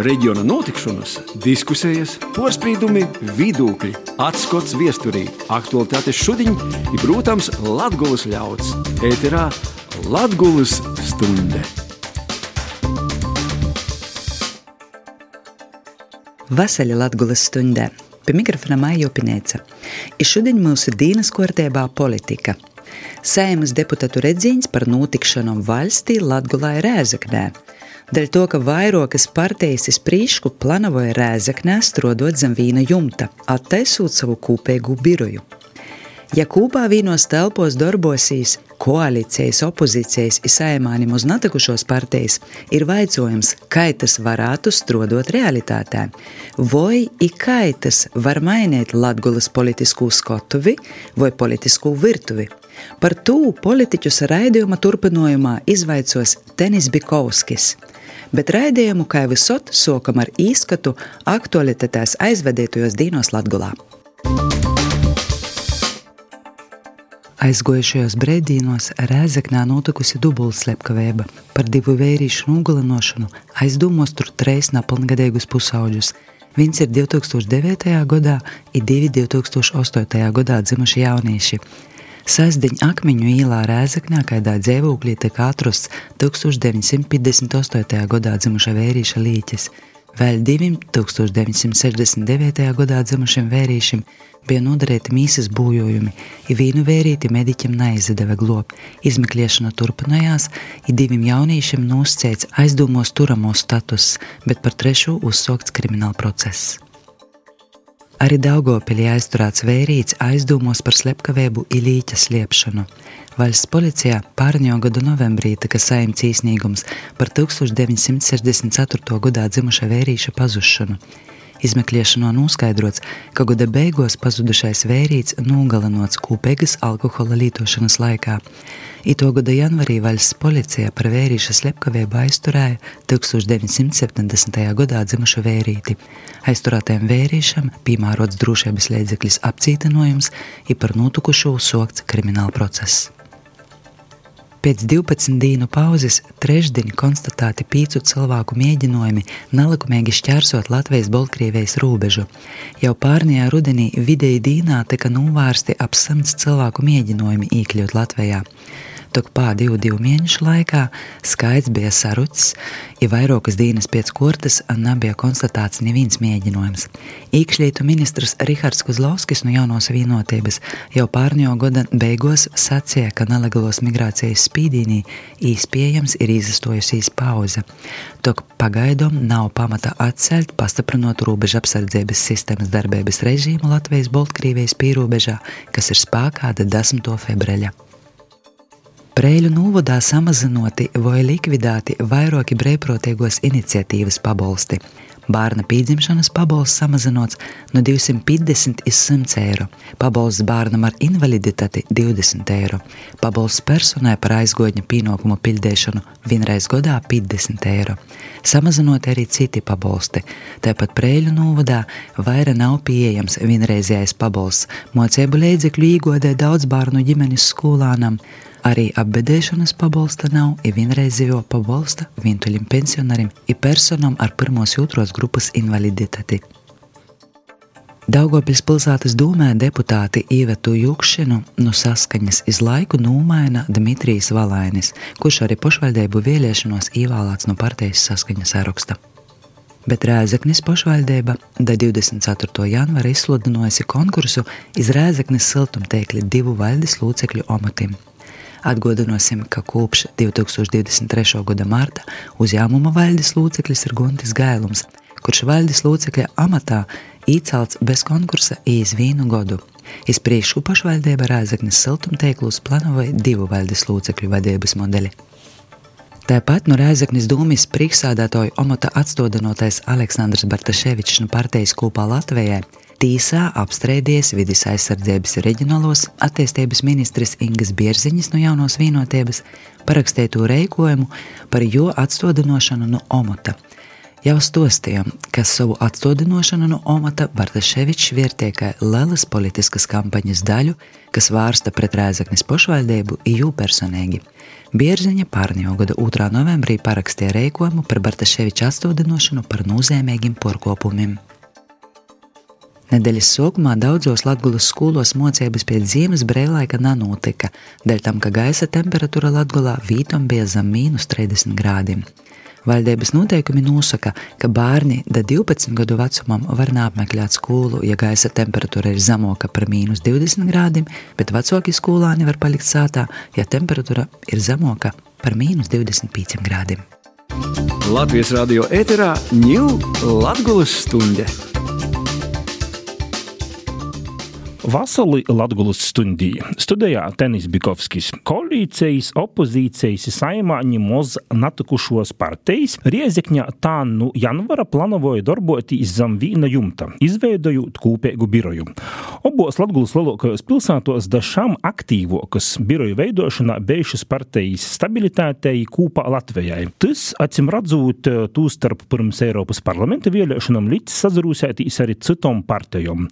reģiona notikšanas, diskusijas, porcelāna, vidūkļi, atskats viesturī, aktuālitātes šodien ir, protams, Latvijas ļauds. Ēterā Latvijas stunde! Vasaļa Latvijas stundē. Pie mikrofona Maija Opinēca. Ir šodien mūsu dienas kārtībā politika. Sēmas deputātu redzīns par notikšanām valstī Latgulā Rēzaknē. Dēļ to, ka vairākas partijas izprīšku plānoja Rēzaknē strodot zem vīna jumta, attaisot savu kopīgu biroju. Ja kopā vīnos telpos darbosīs koalīcijas, opozīcijas izsaimānim uz natikušos partijas, ir vaicojums, kā tas varētu strodot realitātē, vai kā tas var mainīt Latvijas politisko skatuvi vai politisko virtuvi. Par to politiķus raidījuma turpinājumā izvaicos Tenis Bikovskis – bet raidījumu, kā visot, sokam ar īskatu aktualitātēs aizvedētajos dīnos Latgulā. Aizgojušajos brīvdienos Rēzeknē notikusi dubultslepkavēba par divu vērīšu nogalināšanu, aizdomos tur treis nepilngadīgus pusauģus. Viens ir 2009. gadā, ir divi 2008. gadā dzimuši jaunieši. Sasdiņa akmeņu īlā Rēzaknē kaidā dzīvoklī tika atrasts 1958. gadā dzimuša vērīša līķis. Vēl diviem 1969. gadā dzimušiem vērīšiem bija nodarīti mīsas bojojumi, ja vienu vērīti mediķim neizdeva globt. Izmeklēšana turpinājās, ja diviem jauniešiem noscēts aizdomos turamo status, bet par trešo uzsākts krimināla process. Arī Daugopilī aizturēts vērīts aizdomos par slepkavēbu ilīķa sliepšanu. Valsts policijā pārņo gadu novembrī tika saimts īsnīgums par 1964. gadā dzimuša vērīša pazušanu. Izmeklēšanā noskaidrots, ka gada beigās pazudušais vērīts nogalinots kūpēgas alkohola lietošanas laikā. Ito gada janvarī valsts policija par vērīša slepkavēbu aizturēja 1970. gadā dzimušu vērīti. Aizturētajam vērīšam piemērots drošības līdzeklis apcietinojums, ir par notukušo sokts krimināla process. Pēc 12 dienu pauzes trešdien konstatēti pīcu cilvēku mēģinājumi nelikumīgi šķērsot Latvijas-Baltkrievijas robežu. Jau pārnajā rudenī vidēji dīnā tika novērsti ap simts cilvēku mēģinājumi iekļūt Latvijā. Tokpā divu, divu mēnešu laikā skaits bija sarucis, ja vairākas dienas pēc kortes nebija konstatēts neviens mēģinājums. Iekšlietu ministrs Rihards Kuzlovskis no jaunos vienotības jau pārņo gada beigās sacīja, ka nelegālos migrācijas spīdīnī īspējams ir izastojusies pauze. Tok pagaidām nav pamata atcelt, pastiprinot robežu apsardzības sistēmas darbības režīmu Latvijas-Baltkrievijas pīrobežā, kas ir spēkā 10. februāra. Preļu novadā samazinoti vai likvidēti vairāki brīvprātīgos iniciatīvas pabalsti. Bērna pīdzimšanas pabalsts samazināts no 250 līdz 100 eiro, pabalsts bērnam ar invaliditāti 20 eiro, pabalsts personai par aizgodņa pienākumu pildīšanu vienreiz gadā 50 eiro. Samazinot arī citi pabalsti, tāpat Prēļu novadā vairāk nav pieejams vienreizējais pabalsts, mocību līdzekļu īgodē daudz bērnu ģimenes skolānam Arī apbedēšanas pabalsta nav, ir vienreizējo pabalsta vientuļiem pensionāriem, ir personām ar pirmos jūtros grupas invaliditāti. Daugopils pilsētas dūmē deputāti Īvetu Jukšinu no saskaņas iz laiku nūmaina Dmitrijs Valainis, kurš arī pašvaldību vēlēšanos ievēlēts no partijas saskaņas saraksta. Bet Rēzaknis pašvaldība da 24. janvāra izsludinājusi konkursu iz Rēzaknis siltumteikli divu valdes locekļu amatiem. Atgādināsim, ka kopš 2023. gada marta uzņēmuma valdes loceklis ir Guntis Gailums, kurš valdes locekļa amatā iecelts bez konkursa īz vienu gadu. Izpriekšu pašvaldība Rāzaknes siltumteiklus plānoja divu valdes locekļu vadības modeli. Tāpat no Rēzaknis dūmis priekšsādātoju omata atstādinotais Aleksandrs Bartaševičs no partijas kopā Latvijai Tīsā apstrēdies vidis aizsardzības reģionālos attīstības ministres Ingas Bierziņas no jaunos vienotības parakstēto reikojumu par jo atstādināšanu no omota. Jau stostījām, ka savu atstādināšanu no Omata Bartaševičs vērtēja kā lielas politiskas kampaņas daļu, kas vērsta pret Rēzaknes pašvaldību jū personīgi. Bierziņa pārnējo gada 2. novembrī parakstīja rēkojumu par Bartaševiča atstādināšanu par nozīmīgiem porkopumiem. Nedēļas sākumā daudzos Latvijas skolos mocības pēc ziemas brīvlaika nenotika, dēļ tam, ka gaisa temperatūra Latvijā vītam bija zem mīnus 30 grādiem. Valdības noteikumi nosaka, ka bērni da 12 gadu vecumam var neapmeklēt skolu, ja gaisa temperatūra ir zemāka par mīnus 20 grādiem, bet vecāki skolā nevar palikt sātā, ja temperatūra ir zemāka par mīnus 25 grādiem. Latvijas radio ēterā ņūl Latvijas stunde! Vasarī Latvijas stundī studijā Tenis Bikovskis. Koalīcijas, opozīcijas saimā ņemos natikušos partijas Riezekņā tā nu janvara planovoja darboties zem vīna jumta, izveidojot kūpēgu biroju. Obos Latvijas lielākajos pilsētos dažām aktīvokas biroju veidošanā bijušas partijas stabilitātei kūpā Latvijai. Tas, acim redzot, tūstarp pirms Eiropas parlamenta vēlēšanām līdz sazarūsētīs arī citom partijom.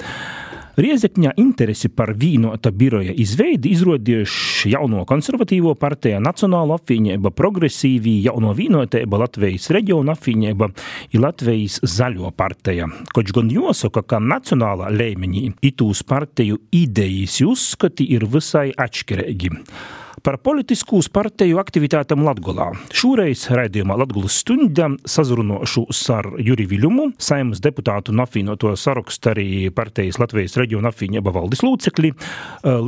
Riezekņā interesi par vīnota biroja izveidi izrādījuši jauno konservatīvo partiju, Nacionālo apvienību, progresīvī jauno vīnotību, Latvijas reģionu apvienību un Latvijas zaļo partija. Koč gan jāsaka, ka nacionālā līmenī itūs partiju idejas uzskati ir visai atšķirīgi par politisku partiju aktivitātēm Latgolā. Šoreiz raidījumā Latgulas stunda sazrunošos ar Juri Viļumu, saimas deputātu un apvienoto sarakstu arī partijas Latvijas reģiona apvienība valdes lūcekļi,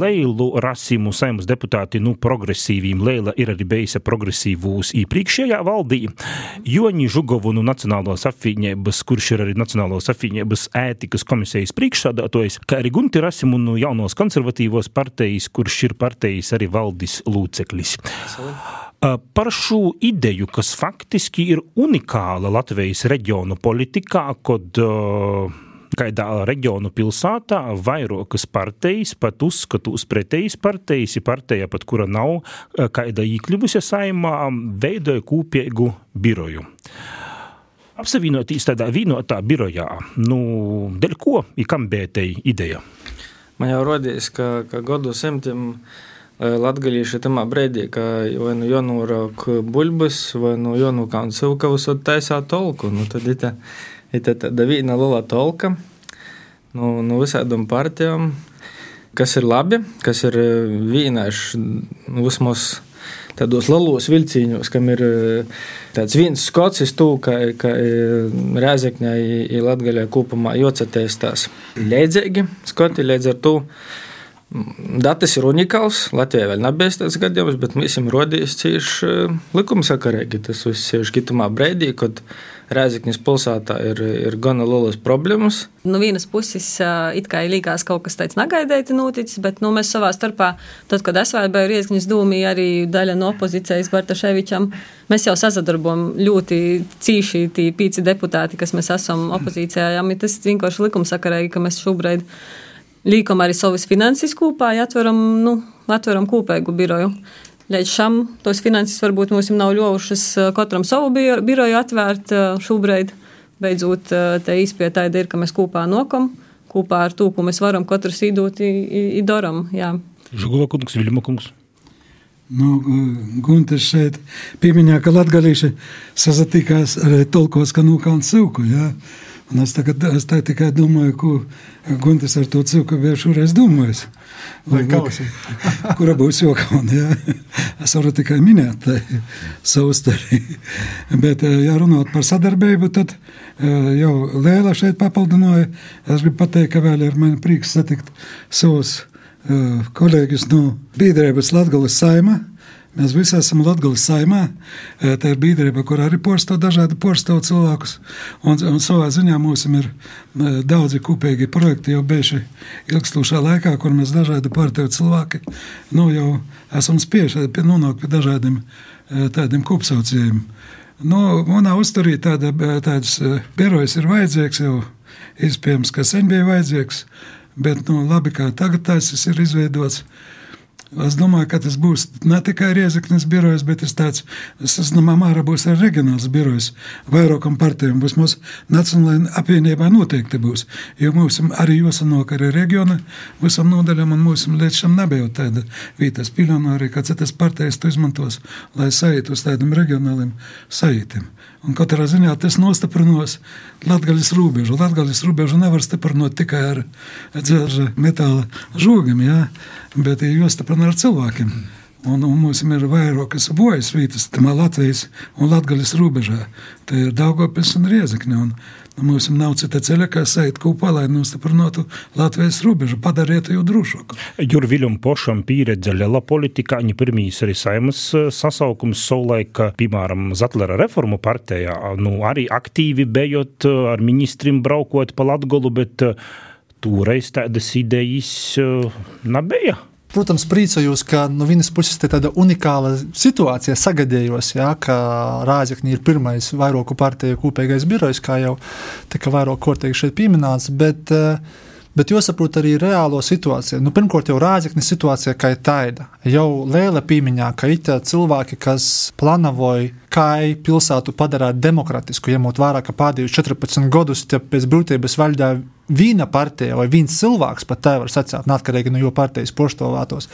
Leilu Rasimu, saimas deputāti, nu, progresīvīm. Leila ir arī beisa progresīvūs īpriekšējā valdī. Joņi Žugovu no Nacionālās apvienības, kurš ir arī Nacionālās apvienības ētikas komisijas priekšsādātojs, kā arī Gunti Rasimu no jaunos konservatīvos partijas, kurš ir partijas arī valdes loceklis. Par šo ideju, kas faktiski ir unikāla Latvijas reģionu politikā, kad kādā reģionu pilsētā vairākas partijas pat uzskatus pretējas partijas, partija, pat kura nav kāda īkļuvusi saimā, veidoja kūpiegu biroju. Apsavienoties tādā vienotā birojā, nu, dēļ ko ir kam bētēji ideja? Man jau rodīs, ka, ka gadu simtiem latgalīši tamā brīdī, ka vai nu jonūrāk buļbas, vai nu jonūkānu cilkavus, tad taisā tolku. Nu, tad ir tā, ir tā tāda vīna liela tolka no, no visādām partijām, kas ir labi, kas ir vīnāši nu, vismaz tādos lielos vilciņos, kam ir tāds viens skots, to, ka, ka Rēzekņai ir Latgaļai kopumā jocaties tās līdzīgi skoti līdz ar to. Datas ir unikāls. Latvijā vēl nav bijis tāds gadījums, bet mēs esam rodījis cieši likumsakarīgi. Tas viss ir šitamā brīdī, kad Rēzaknis pilsētā ir, ir gana lielas problēmas. No vienas puses, it kā likās kaut kas tāds negaidīti noticis, bet nu, mēs savā starpā, tad, kad es vēl biju Rēzaknis dūmī, arī daļa no opozīcijas Bartaševičam, mēs jau sazadarbojam ļoti cīši tie pīci deputāti, kas mēs esam opozīcijā. Jā, tas vienkārši likumsakarīgi, ka mēs šobrīd līkam arī savas finanses kopā, ja atveram, nu, atveram kopēgu biroju. Līdz šam tos finanses varbūt mums nav ļovušas katram savu biroju atvērt šobrīd. Beidzot, te īspēja tāda ir, ka mēs kopā nokam, kopā ar to, ko mēs varam katrs īdot, idaram. Žugula kungs, Viļma kungs. Nu, Gunter šeit pieminēja, ka latgalīši sazatikās arī tolkos, ka nūkāns silku, jā. Un es tagad es tikai domāju, ko Guntis ar to cilku bija šoreiz domājis. Vai kausi? Kura būs jokauna, jā. Es varu tikai minēt savu starī. Bet, ja runāt par sadarbību, tad jau Lēla šeit papildināja. Es gribu pateikt, ka vēl ir man prieks satikt savus kolēģus no biedrības Latgales saima Mēs visi esam Latvijas saimā. Tā ir biedrība, kur arī porsto dažādi porsto cilvēkus. Un, un savā ziņā mums ir daudzi kopīgi projekti jau bijuši ilgstošā laikā, kur mēs dažādi partiju cilvēki nu, jau esam spieši nonākt pie dažādiem tādiem kopsaucējiem. Nu, manā uzturī tāda, tāds birojas ir vajadzīgs jau, iespējams, ka sen bija vajadzīgs, bet nu, labi, kā tagad tas ir izveidots. Es domāju, ka tas būs ne tikai Rieziknis birojs, bet tas tāds, domāju, Māra būs arī reģionāls birojs. Vairākam partijām būs mūsu nacionālajai apvienībai noteikti būs. Jo mums arī jāsanāk arī reģiona visam nodaļam, un mums līdz šim nebija tāda vietas pilionāri, kā citas partijas to izmantos, lai saītu uz tādiem reģionāliem saītiem. Un katrā ziņā tas nostiprinos Latvijas robežu. Latvijas robežu nevar stiprināt tikai ar dzelža metāla žogiem. Ja? bet jāstiprina ar cilvēkiem. Un, un mums ir vairākas bojas vietas, tamā Latvijas un Latvijas robežā. Tā ir Daugopils un Riezekne. Un, nu, mums nav cita ceļa, kā sēt kopā, lai nostiprinātu Latvijas robežu, padarītu jau drošāku. Jurviļam pošam pieredze liela politikā, viņa pirmīs arī saimas eh, sasaukums savulaik, piemēram, Zatlera reformu partijā, nu, arī aktīvi bejot eh, ar ministrim braukot pa Latgolu, bet toreiz tādas idejas nebija. Protams, priecājos, ka no vienas puses tā tāda unikāla situācija sagadījos, ja, ka Rāzakņi ir pirmais vairoku partiju kopīgais birojs, kā jau tika vairāk kārtīgi šeit pieminēts, bet uh, Bet jāsaprot arī reālo situāciju. Nu, pirmkārt, jau rāzaknis situācija kā ir tāda. Jau liela pīmiņā, ka it cilvēki, kas plānoja, kā pilsētu padarīt demokratisku, ņemot vērā, ka pēdējos 14 gadus pēc būtības valdīja viena partija vai viens cilvēks, pat tā var sacīt, neatkarīgi no jo partijas poštovētos.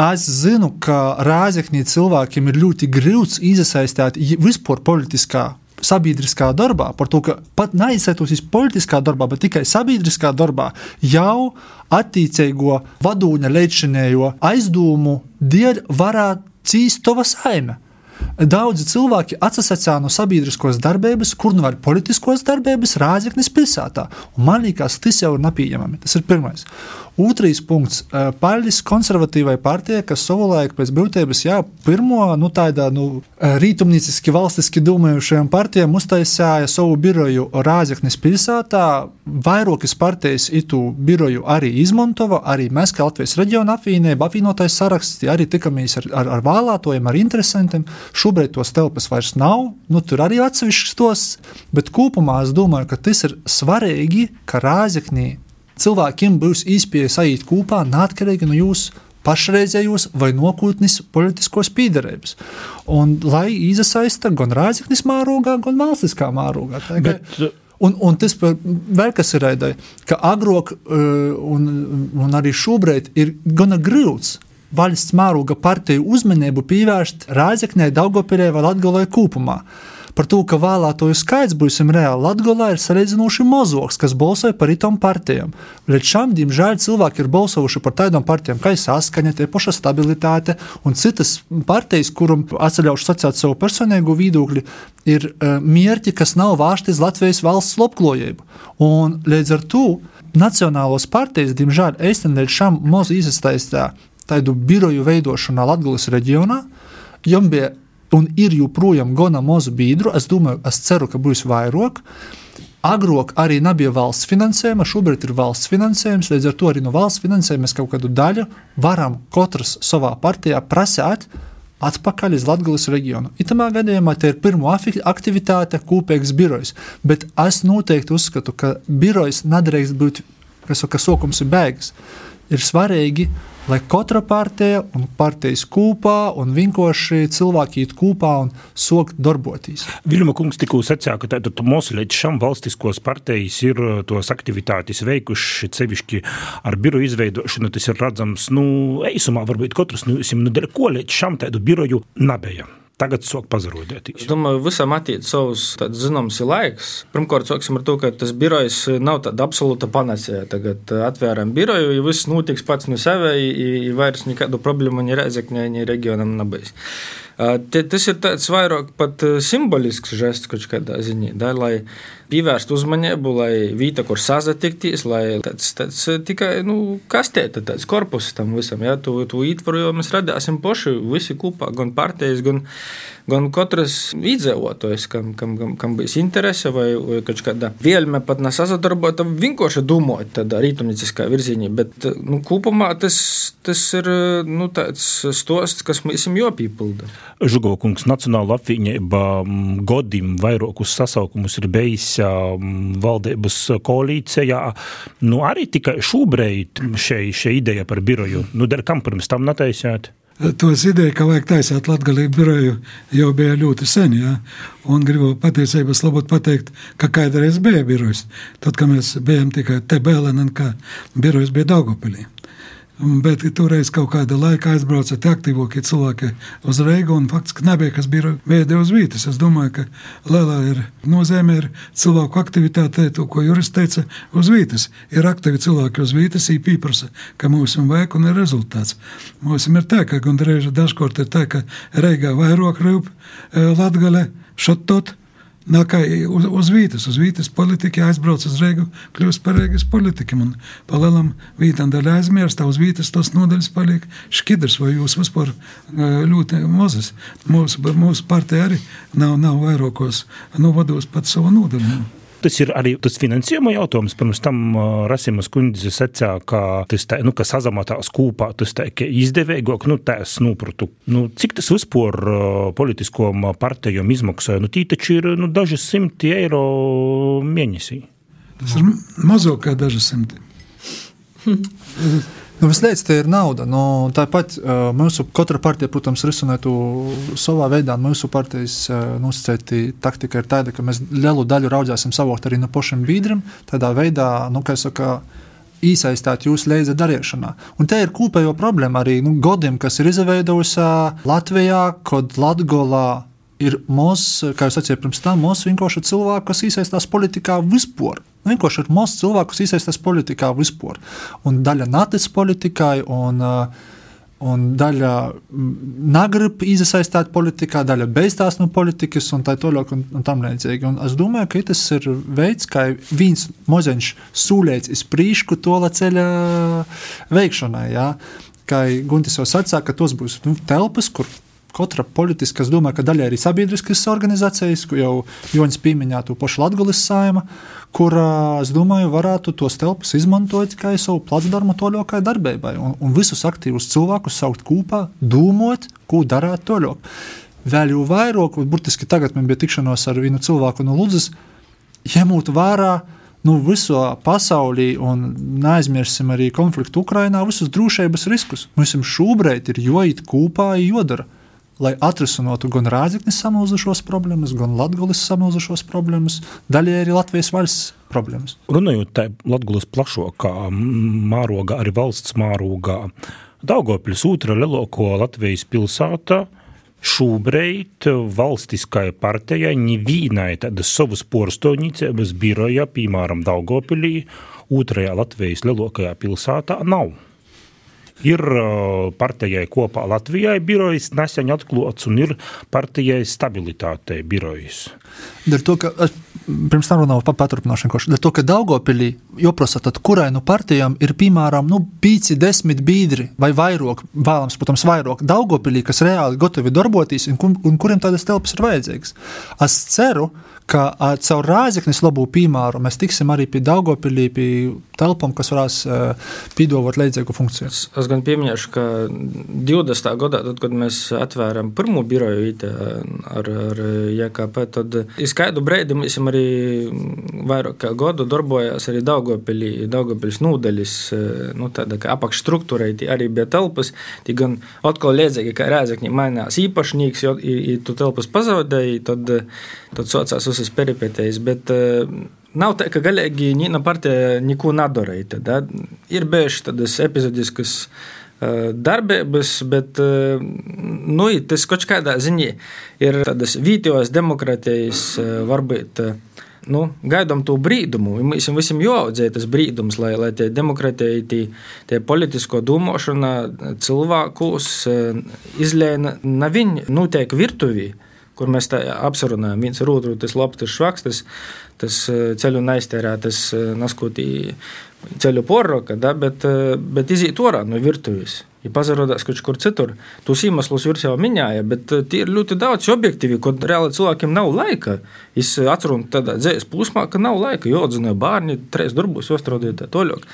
Es zinu, ka Rāzaknī cilvēkiem ir ļoti grūts iesaistīt vispār politiskā sabiedriskā darbā, par to, ka pat neizsētos politiskā darbā, bet tikai sabiedriskā darbā, jau attīstīgo vadūņa līdzšinējo aizdomu dēļ varētu cīst tova saime. Daudzi cilvēki atsasacīja no sabiedriskās darbības, kur nu var politiskos darbības, Rāzaknis pilsētā. Un man liekas, tas jau ir nepieņemami. Tas ir pirmais. Otrais punkts - Paļģis konservatīvai partijai, kas savulaik pēc būtības, jā, pirmo nu, tādā nu, rītumnīciski valstiski domājušajām partijām uztaisīja savu biroju Rāzaknis pilsētā. Vairākas partijas itu biroju arī izmantoja, arī mēs, kā Latvijas reģiona apvienība, apvienotais saraksts, arī tikamies ar, ar, ar vēlētojiem, ar interesantiem. Šobrīd tos telpas vairs nav, nu, tur arī atsevišķi tos, bet kopumā es domāju, ka tas ir svarīgi, ka Rāzaknī cilvēkiem būs iespēja saīt kopā neatkarīgi no jūsu pašreizējos vai nākotnes politiskos pīderības. Un lai iesaista gan rāzaknis mārogā, gan valstiskā mārogā. Bet, Un, un tas vēl kas ir raidai, ka agrāk un, un arī šobrīd ir gana grūts valsts mēroga partiju uzmanību pievērst Rāzaknē, Daugopilē vai Latgalē kopumā. Uh, par to, ka vēlētoju skaits būsim reāli Latvijā ir salīdzinoši mazāks, kas balsoja par itām partijām. Līdz šim, diemžēl, cilvēki ir balsojuši par tādām partijām kā saskaņa, tie paša stabilitāte un citas partijas, kuram atceļaušu sacīt savu personīgo viedokli, ir uh, mērķi, kas nav vērsti uz Latvijas valsts labklājību. Un līdz ar to Nacionālos partijas, diemžēl, īstenībā līdz šim maz iesaistījās tādu biroju veidošanā Latvijas reģionā. Jums bija un ir joprojām gana mazu biedru. Es domāju, es ceru, ka būs vairāk. Agrāk arī nebija valsts finansējuma, šobrīd ir valsts finansējums. Līdz ar to arī no valsts finansējuma mēs kaut kādu daļu varam katrs savā partijā prasēt atpakaļ uz Latvijas reģionu. Itamā gadījumā tā ir pirmā aktivitāte, kopīgs birojs. Bet es noteikti uzskatu, ka birojs nedrīkst būt, kas saka, sokums ir beigas. Ir svarīgi lai katra partija un partijas kopā un vienkārši cilvēki iet kopā un sokt darboties. Vilma kungs tikko sacīja, ka tātad mūsu līdz šam valstiskos partijas ir uh, tos aktivitātes veikuši sevišķi ar biru izveidošanu, tas ir redzams, nu, eisumā varbūt katrs, nu, nu, dēļ ko līdz šam tādu biroju nebija tagad sāk pazarodēties? Es domāju, visam attiecas savs zināms laiks. Pirmkārt, sāksim ar to, ka tas birojs nav tāda absolūta panacēja. Tagad uh, atvēram biroju, ja viss notiks pats no sevis, ja vairs nekādu problēmu ne Reizekņai, ne reģionam nebūs. Tas ir tāds vairāk pat simbolisks žests kaut kādā ziņā, da, lai pievērstu uzmanību, lai vieta, kur sazatikties, lai tāds, tāds tikai nu, kastēta, tāds korpus tam visam, ja, tu, tu ietvaru, jo mēs radāsim poši visi kopā, gan partijas, gan gan katrs iedzīvotājs, kam, kam, kam, kam būs interese vai, vai kāda vēlme pat nesasadarbot, vienkārši domāt tādā rītumnieciskā virzienā. Bet nu, kopumā tas, tas ir nu, tāds stosts, kas mums ir jāpīpilda. Žugokungs Nacionāla apvienība godim vairākus sasaukumus ir bijis valdības koalīcijā. Nu, arī tikai šobrīd šī ideja par biroju, nu, kam pirms tam netaisēt? Tos ideja, ka vajag taisīt latgalību biroju, jau bija ļoti sen, jā. Un gribu patiesības labot pateikt, ka kādreiz bija birojs. Tad, kad mēs bijām tikai ka birojs bija Daugopilī. Bet toreiz kaut kāda laika aizbrauca tie aktīvākie cilvēki uz Reigu, un faktiski nebija, kas bija veidi uz vietas. Es domāju, ka lielā ir nozīme ir cilvēku aktivitāte, to, ko jurists teica, uz vietas. Ir aktīvi cilvēki uz vietas, ir pieprasa, ka mums ir vajag un ir rezultāts. Mums ir tā, ka gandrīz dažkārt ir tā, ka Reigā vairāk rūp eh, Latgale šotot Nākā uz, uz vītas, uz vītas politika aizbrauc uz Reigu, kļūst par Reigas politikiem. Un palielam vītam daļa aizmirstā, uz vītas tos nodaļas paliek škidrs, vai jūs vispār ļoti mazas. Mūsu, mūsu partija arī nav, nav vairākos, nu vados pat savu nodaļu. Tas ir arī tas finansējuma jautājums. Pirms tam Rasimas kundze secināja, ka tas tā, nu, ka sazamatās kūpā, tas tā, ka izdevīgāk, nu, tā es nopratu. Nu, cik tas vispār politiskām partijām izmaksāja? Nu, tī taču ir nu, daži simti eiro mēnesī. Tas ir mazāk kā daži simti. Nu, Vislabāk, tā ir nauda. Nu, tāpat uh, mūsu katra partija, protams, risina to savā veidā. Mūsu partijas uh, nosacīta taktika ir tāda, ka mēs lielu daļu raudzēsim savākt arī no pašiem biedriem. Tādā veidā, nu, kā jau saka, iesaistīt jūs līdzi darīšanā. Un te ir kopējo problēma arī nu, godiem, kas ir izveidojusi Latvijā, kad Latvijā ir mūsu, kā jau sacīju pirms tam, mūsu vienkārši cilvēki, kas iesaistās politikā vispār. Vienkārši ir maz cilvēku, kas iesaistās politikā vispār. Un daļa natis politikai, un, uh, un daļa negrib iesaistīt politikā, daļa beigstās no politikas, un tā tālāk, un, un tam līdzīgi. Un es domāju, ka tas ir veids, kā viens mozeņš sūlēts iz priekšu to ceļa veikšanai. Ja? Kā Guntis jau sacīja, ka tos būs nu, telpas, kur katra politiska, es domāju, ka daļai arī sabiedriskas organizācijas, jau Joņš pieminēja, to pašu Latvijas saima, kur, es domāju, varētu tos telpas izmantot kā savu placdarmu toļokai darbībai un, un visus aktīvus cilvēkus saukt kopā, domāt, ko darāt toļok. Vēl jau vairāk, burtiski tagad man bija tikšanos ar vienu cilvēku no Ludzas, ņemot vērā, nu, visā pasaulī, un neaizmirsīsim arī konfliktu Ukrajinā, visus drošības riskus. Mums šobrīd ir jāiet kopā, jādara lai atrisinātu gan Rāzaknis samilzušos problēmas, gan Latvijas samilzušos problēmas, daļai arī Latvijas valsts problēmas. Runājot par Latvijas plašākā mārogā, arī valsts mārogā, Daugopils otra lielāko Latvijas pilsēta. Šobrīd valstiskai partijai nevienai tādas savas porcelānīcības biroja, piemēram, Daugopilī, otrajā Latvijas lielākajā pilsētā, nav ir partijai kopā Latvijai birojas nesen atklāts un ir partijai stabilitātei birojas. Dēļ to, ka es pirms tam runāju par paturpināšanu, dēļ to, ka Daugopilī joprasa, tad kurai no partijām ir, piemēram, nu, 5, 10 biedri vai vairāk, vēlams, protams, vairāk Daugopilī, kas reāli gatavi darboties un, un kuriem tādas telpas ir vajadzīgas. Es ceru, ka ka ar caur rāzaknis labu piemēru mēs tiksim arī pie Daugopilī, pie telpām, kas varēs pīdovot līdzīgu funkciju. Es, es gan pieminēšu, ka 20. gadā, tad, kad mēs atvēram pirmo biroju IT ar, ar JKP, tad izskaidu brīdi mēs arī vairāk gadu darbojās arī Daugopilī, Daugopils nūdeļis, nu tāda kā apakšstruktūra, arī bija telpas, tī gan atkal līdzīgi, kā rāzakņi mainās īpašnieks, jo, ja tu telpas pazaudēji, tad, tad socās visas peripētējas, bet uh, nav tā, ka galīgi Nīna partija neko nedarīja. Da? Ir bijušas tādas epizodiskas uh, darbības, bet uh, nu, tas kaut kādā ziņā ir tādas vietējās demokratijas varbūt. Nu, gaidām to brīdumu. Mums visam jāaudzē tas brīdums, lai, lai tie demokratija, tie, tie politisko domāšana cilvēkus izlēna, nav viņi notiek virtuvī kur mēs apsarunājam viens ar otru, tas labs, tas švaks, tas, tas ceļu neiztērē, tas naskotī ceļu porroka, da, bet, bet iziet orā no virtuves. Ja pazarodās kaut kur citur, tos iemeslus virs jau minēja, bet tie ir ļoti daudz objektīvi, ko reāli cilvēkiem nav laika. Es atceros tādā dzīves plūsmā, ka nav laika, jo audzināju bērni, trīs darbus, ostrādīju tā toļāk.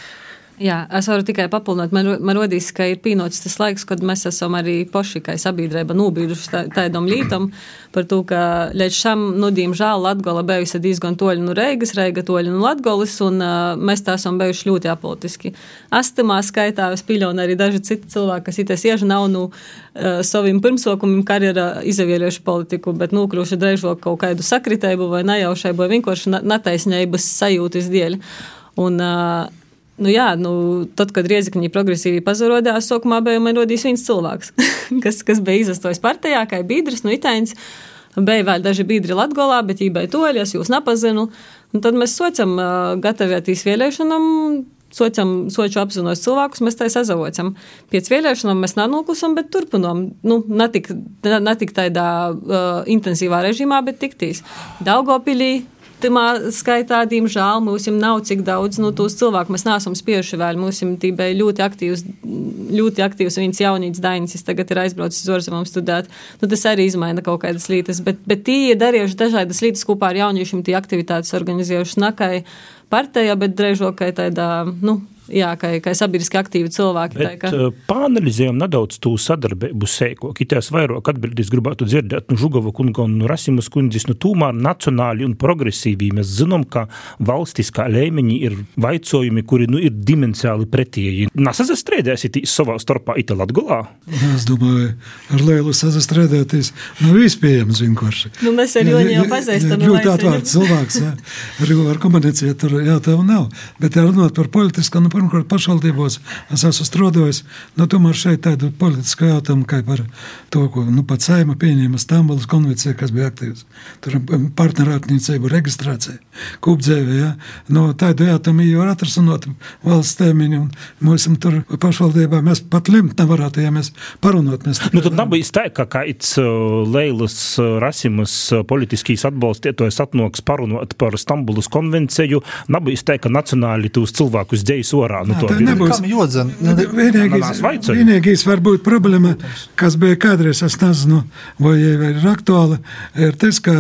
Jā, es varu tikai papildināt. Man, man rodīs, ka ir pienācis tas laiks, kad mēs esam arī paši, kā sabiedrība, nobīduši tādam lītam par to, ka līdz šam, nu, diemžēl, Latgola bijusi diezgan toļi no Reigas, Reiga toļi no Latgolas, un uh, mēs tā esam bijuši ļoti apolitiski. Astamā skaitā es pieļauju arī daži citi cilvēki, kas itas ieži nav nu uh, saviem pirmsokumiem karjerā izavieļojuši politiku, bet nokļuvuši drēžot kaut kādu sakritēbu vai nejaušēbu vai vienkārši netaisnības sajūtas dēļ. Un, uh, Nu, jā, nu, tad, kad Riezikņi progresīvi pazarodās, sākumā bija man rodījis viens cilvēks, kas, kas bija izastojis partijā, kā biedrs, nu, itāņs. Bija vēl daži biedri Latgolā, bet viņi bija toļi, es jūs nepazinu. Un tad mēs sociam uh, gatavoties vēlēšanām, sociam, soču apzinos cilvēkus, mēs tā sazavocam. Pēc vēlēšanām mēs nenoklusam, bet turpinām. Nu, ne tik, ne tik tādā uh, intensīvā režīmā, bet tiktīs. Daugopilī Timā skaitā, diemžēl, mums nav cik daudz no nu, tos cilvēku. Mēs neesam spieši vēl. Mums bija ļoti aktīvs, ļoti aktīvs viens jaunīgs dainis, kas tagad ir aizbraucis uz ārzemēm studēt. Nu, tas arī izmaina kaut kādas lietas, bet, bet tie ir darījuši dažādas lietas kopā ar jauniešiem, tie aktivitātes organizējuši nakai partijā, bet drēžokai tādā, nu, jā, kā, kā sabiedriski aktīvi cilvēki. Bet, tā, ka... Eh, Pāanalizējam nedaudz to sadarbību sēko. Kitās vairāk atbildīs gribētu dzirdēt no nu, Žugava kunga un Rasimas kundzes, nu tūmēr nacionāli un progresīvi. Mēs zinām, ka valstiskā līmeņi ir vaicojumi, kuri nu, ir dimensiāli pretēji. Nesastrēdēsiet savā starpā it Latgulā? Es domāju, ar Lielu sastrēdēties nav iespējams vienkārši. Nu, mēs ar Joni jau pazīstam. Ļoti atvērts cilvēks, jā. Ar, ar komunicēt, tur jā, tev nav. Bet runāt par politisku, nu, pirmkārt, pašvaldībos es esmu strādājis. Nu, tomēr šeit tādu politisku jautājumu, kā par to, ko nu, pat saima pieņēma Stambulas konvencija, kas bija aktīvs. Tur partnerattiecību reģistrācija, kūpdzēve. Ja? Nu, tādu jautājumu jau var atrasināt valsts tēmiņu, un mums tur pašvaldībā mēs pat lemt nevarētu, ja mēs parunot. Mēs nu, tad nav bijis tā, ka kāds uh, Leilas uh, Rasimas uh, politiskīs atbalstietājs atnoks parunot par Stambulas konvenciju, nav bijis tā, ka nacionāli tūs cilvēkus dzējus orā ārā. Nu, tā nebūs jodzena. Vienīgais, vienīgais varbūt problēma, kas bija kādreiz, es nezinu, vai ir aktuāla, ir tas, ka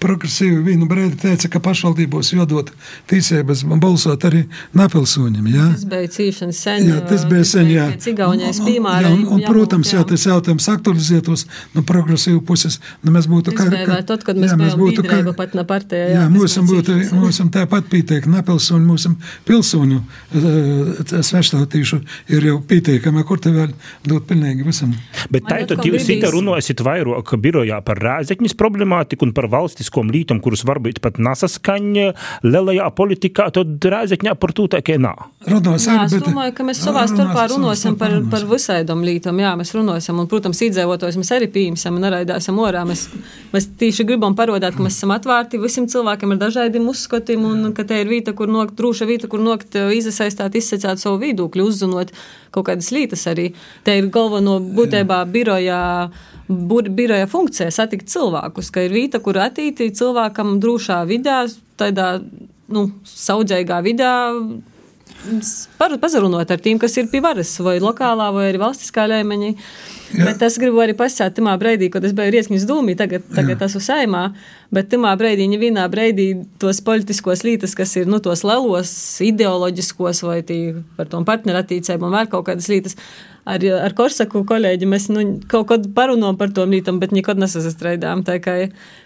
progresīvi vienu brīdi teica, ka pašvaldībos jādod tiesības balsot arī napilsūņiem. Jā? Tas bija cīšanas sen. Jā, tas bija sen, jā. Cigaunies piemēram. Jā, un, un, protams, jā, tas jautājums aktualizētos no progresīvu puses. Nu, mēs būtu kā, kā, tad, kad mēs jā, mēs būtu kā, pat na partijā. Jā, jā mūsim būtu, mūsim tāpat pieteikti napilsūņi, mūsim pilsūņu uh, sveštātīšu ir jau pieteikami, kur te vēl dot pilnīgi visam. Bet tā, tad jūs runāsiet vairāk birojā par rāzekņas problemātiku un par valsts politiskom lītam, kurus varbūt pat nesaskaņa lielajā politikā, tad Rēzekņā par to tā kā nav. Runāsim, jā, es domāju, ka mēs savā starpā runāsim par, par visādam lītam. Jā, mēs runāsim, un, protams, iedzīvotājus mēs arī pieņemsim un neraidāsim orā. Mēs, mēs tieši gribam parādīt, ka mēs esam atvērti visiem cilvēkiem ar dažādiem uzskatiem, un ka te ir vieta, kur nokt, drūša vieta, kur nokt izasaistāt, izsacēt savu viedokļu, uzzinot kaut kādas lietas arī. Te ir galveno būtībā birojā biroja funkcija satikt cilvēkus, ka ir vieta, kur attīstīt cilvēkam drošā vidē, tādā nu, saudzēgā vidē. Pazarunot ar tiem, kas ir pie varas, vai lokālā, vai arī valstiskā līmenī. Bet es gribu arī pasakāt, tajā brīdī, kad es biju Rieskņas dūmī, tagad, tagad esmu saimā, bet tajā brīdī, ja vienā brīdī tos politiskos lītas, kas ir nu, tos lielos, ideoloģiskos vai tī, par tom partnerattīcēm un vēl kaut kādas lītas, ar, ar Korsaku kolēģi mēs nu, kaut kad parunājam par to mītam, bet nekad nesastrādājām.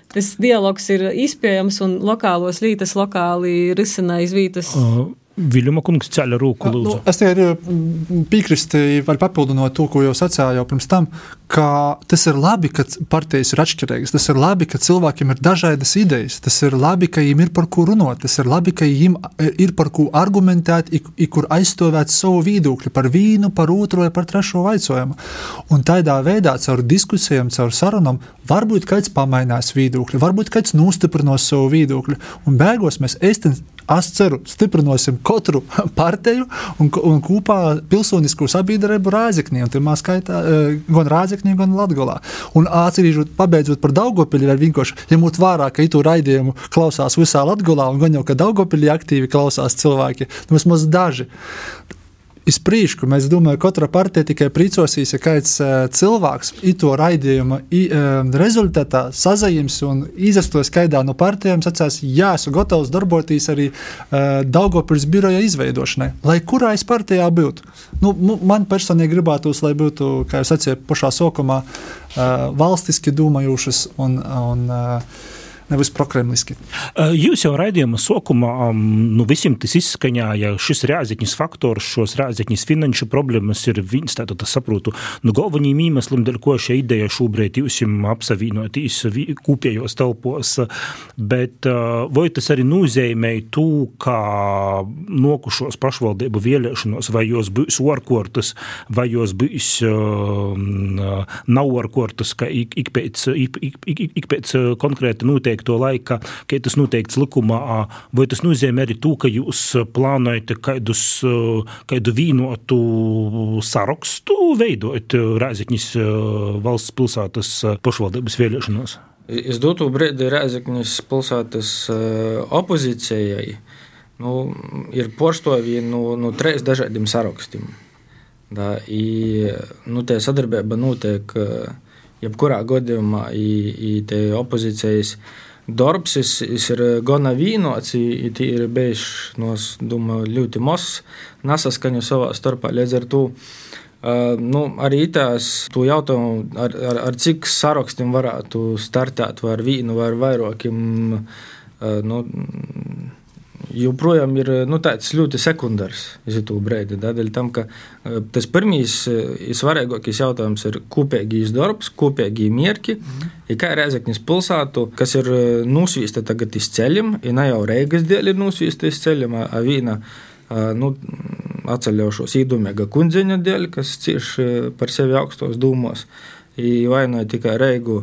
Tas dialogs ir izpējams un lokālos lītas lokāli risina izvītas. Uh. Viljuma kungs ceļ rūku. Nu, es tikai piekrītu, vai papildinot to, ko jau sacīju jau pirms tam, ka tas ir labi, ka partijas ir atšķirīgas. Tas ir labi, ka cilvēkiem ir dažādas idejas. Tas ir labi, ka viņiem ir par ko runāt. Tas ir labi, ka viņiem ir par ko argumentēt, kur aizstāvēt savu viedokli par vīnu, par otru vai par trešo vaicojumu. Un tādā veidā, caur diskusijām, caur sarunām, varbūt kāds pamainās viedokli, varbūt kāds nostiprinās savu viedokli. Un beigās mēs īstenībā Es ceru, stiprināsim katru partiju un, un kopā pilsonisko sabiedrību Rāzaknī, un pirmā skaitā gan Rāzaknī, gan Latgolā. Un atcerīšot, pabeidzot par Daugopili, ir vienkārši, ņemot vērā, ka itu raidījumu klausās visā Latgolā, un gan jau, ka Daugopili aktīvi klausās cilvēki, vismaz daži iz priekšu. Mēs domājam, ka katra partija tikai priecosies, ja kāds uh, cilvēks to raidījuma uh, rezultātā sazajims un izastos kaidā no partijām, sacīs, jā, esmu gatavs darboties arī uh, Daugopils biroja izveidošanai, lai kurā es partijā būtu. Nu, man personīgi gribētos, lai būtu, kā jau sacīju, pašā sākumā uh, valstiski domājušas un, un uh, nevis prokremliski. Jūs jau raidījuma sākumā nu, visiem tas izskaņāja, šis rēzekņas faktors, šos rēzekņas finanšu problēmas ir viens, tātad es saprotu, nu galvenīm iemeslim, dēļ ko šī ideja šobrīd jūs apsavienotīs kūpējos telpos, bet vai tas arī nozīmē to, ka nokušos pašvaldību vēlēšanos, vai jos būs orkortas, vai jos būs nav orkortas, ka ik, ik, pēc, ik, ik, ik, ik pēc konkrēta noteikta noteikto laika, ka tas noteikts likumā, vai tas nozīmē arī to, ka jūs plānojat kādus, kādu vīnotu sarakstu veidot Rēzekņas valsts pilsētas pašvaldības vēlēšanos? Es dotu brīdi Rēzekņas pilsētas opozīcijai. Nu, ir porstovīgi no, no trīs dažādiem sarakstiem. Da, i, nu, tie sadarbība notiek jebkurā gadījumā, i, i tie opozīcijas uh, darbs ir gana vīnots, ir bijis no, domāju, ļoti mazs nesaskaņu savā starpā. Līdz ar to uh, nu, arī tās jautājumu, ar, ar, ar cik sarakstiem varētu startēt, vai ar vīnu, vai ar vairākiem. Uh, nu, joprojām ir nu, tāds ļoti sekundārs brīdis. Tādēļ, tam, ka e, tas pirmīs e, svarīgākais jautājums ir kopīgais darbs, kopīgi mērķi. Mm. Ja kā Reizeknis pilsētu, kas ir nosvīsta tagad iz ceļiem, ja ne jau Reigas dēļ ir nosvīsta iz ceļiem, a vīna nu, atceļošos īdomīga kundzeņa dēļ, kas cieši par sevi augstos dūmos, vainoja tikai Reigu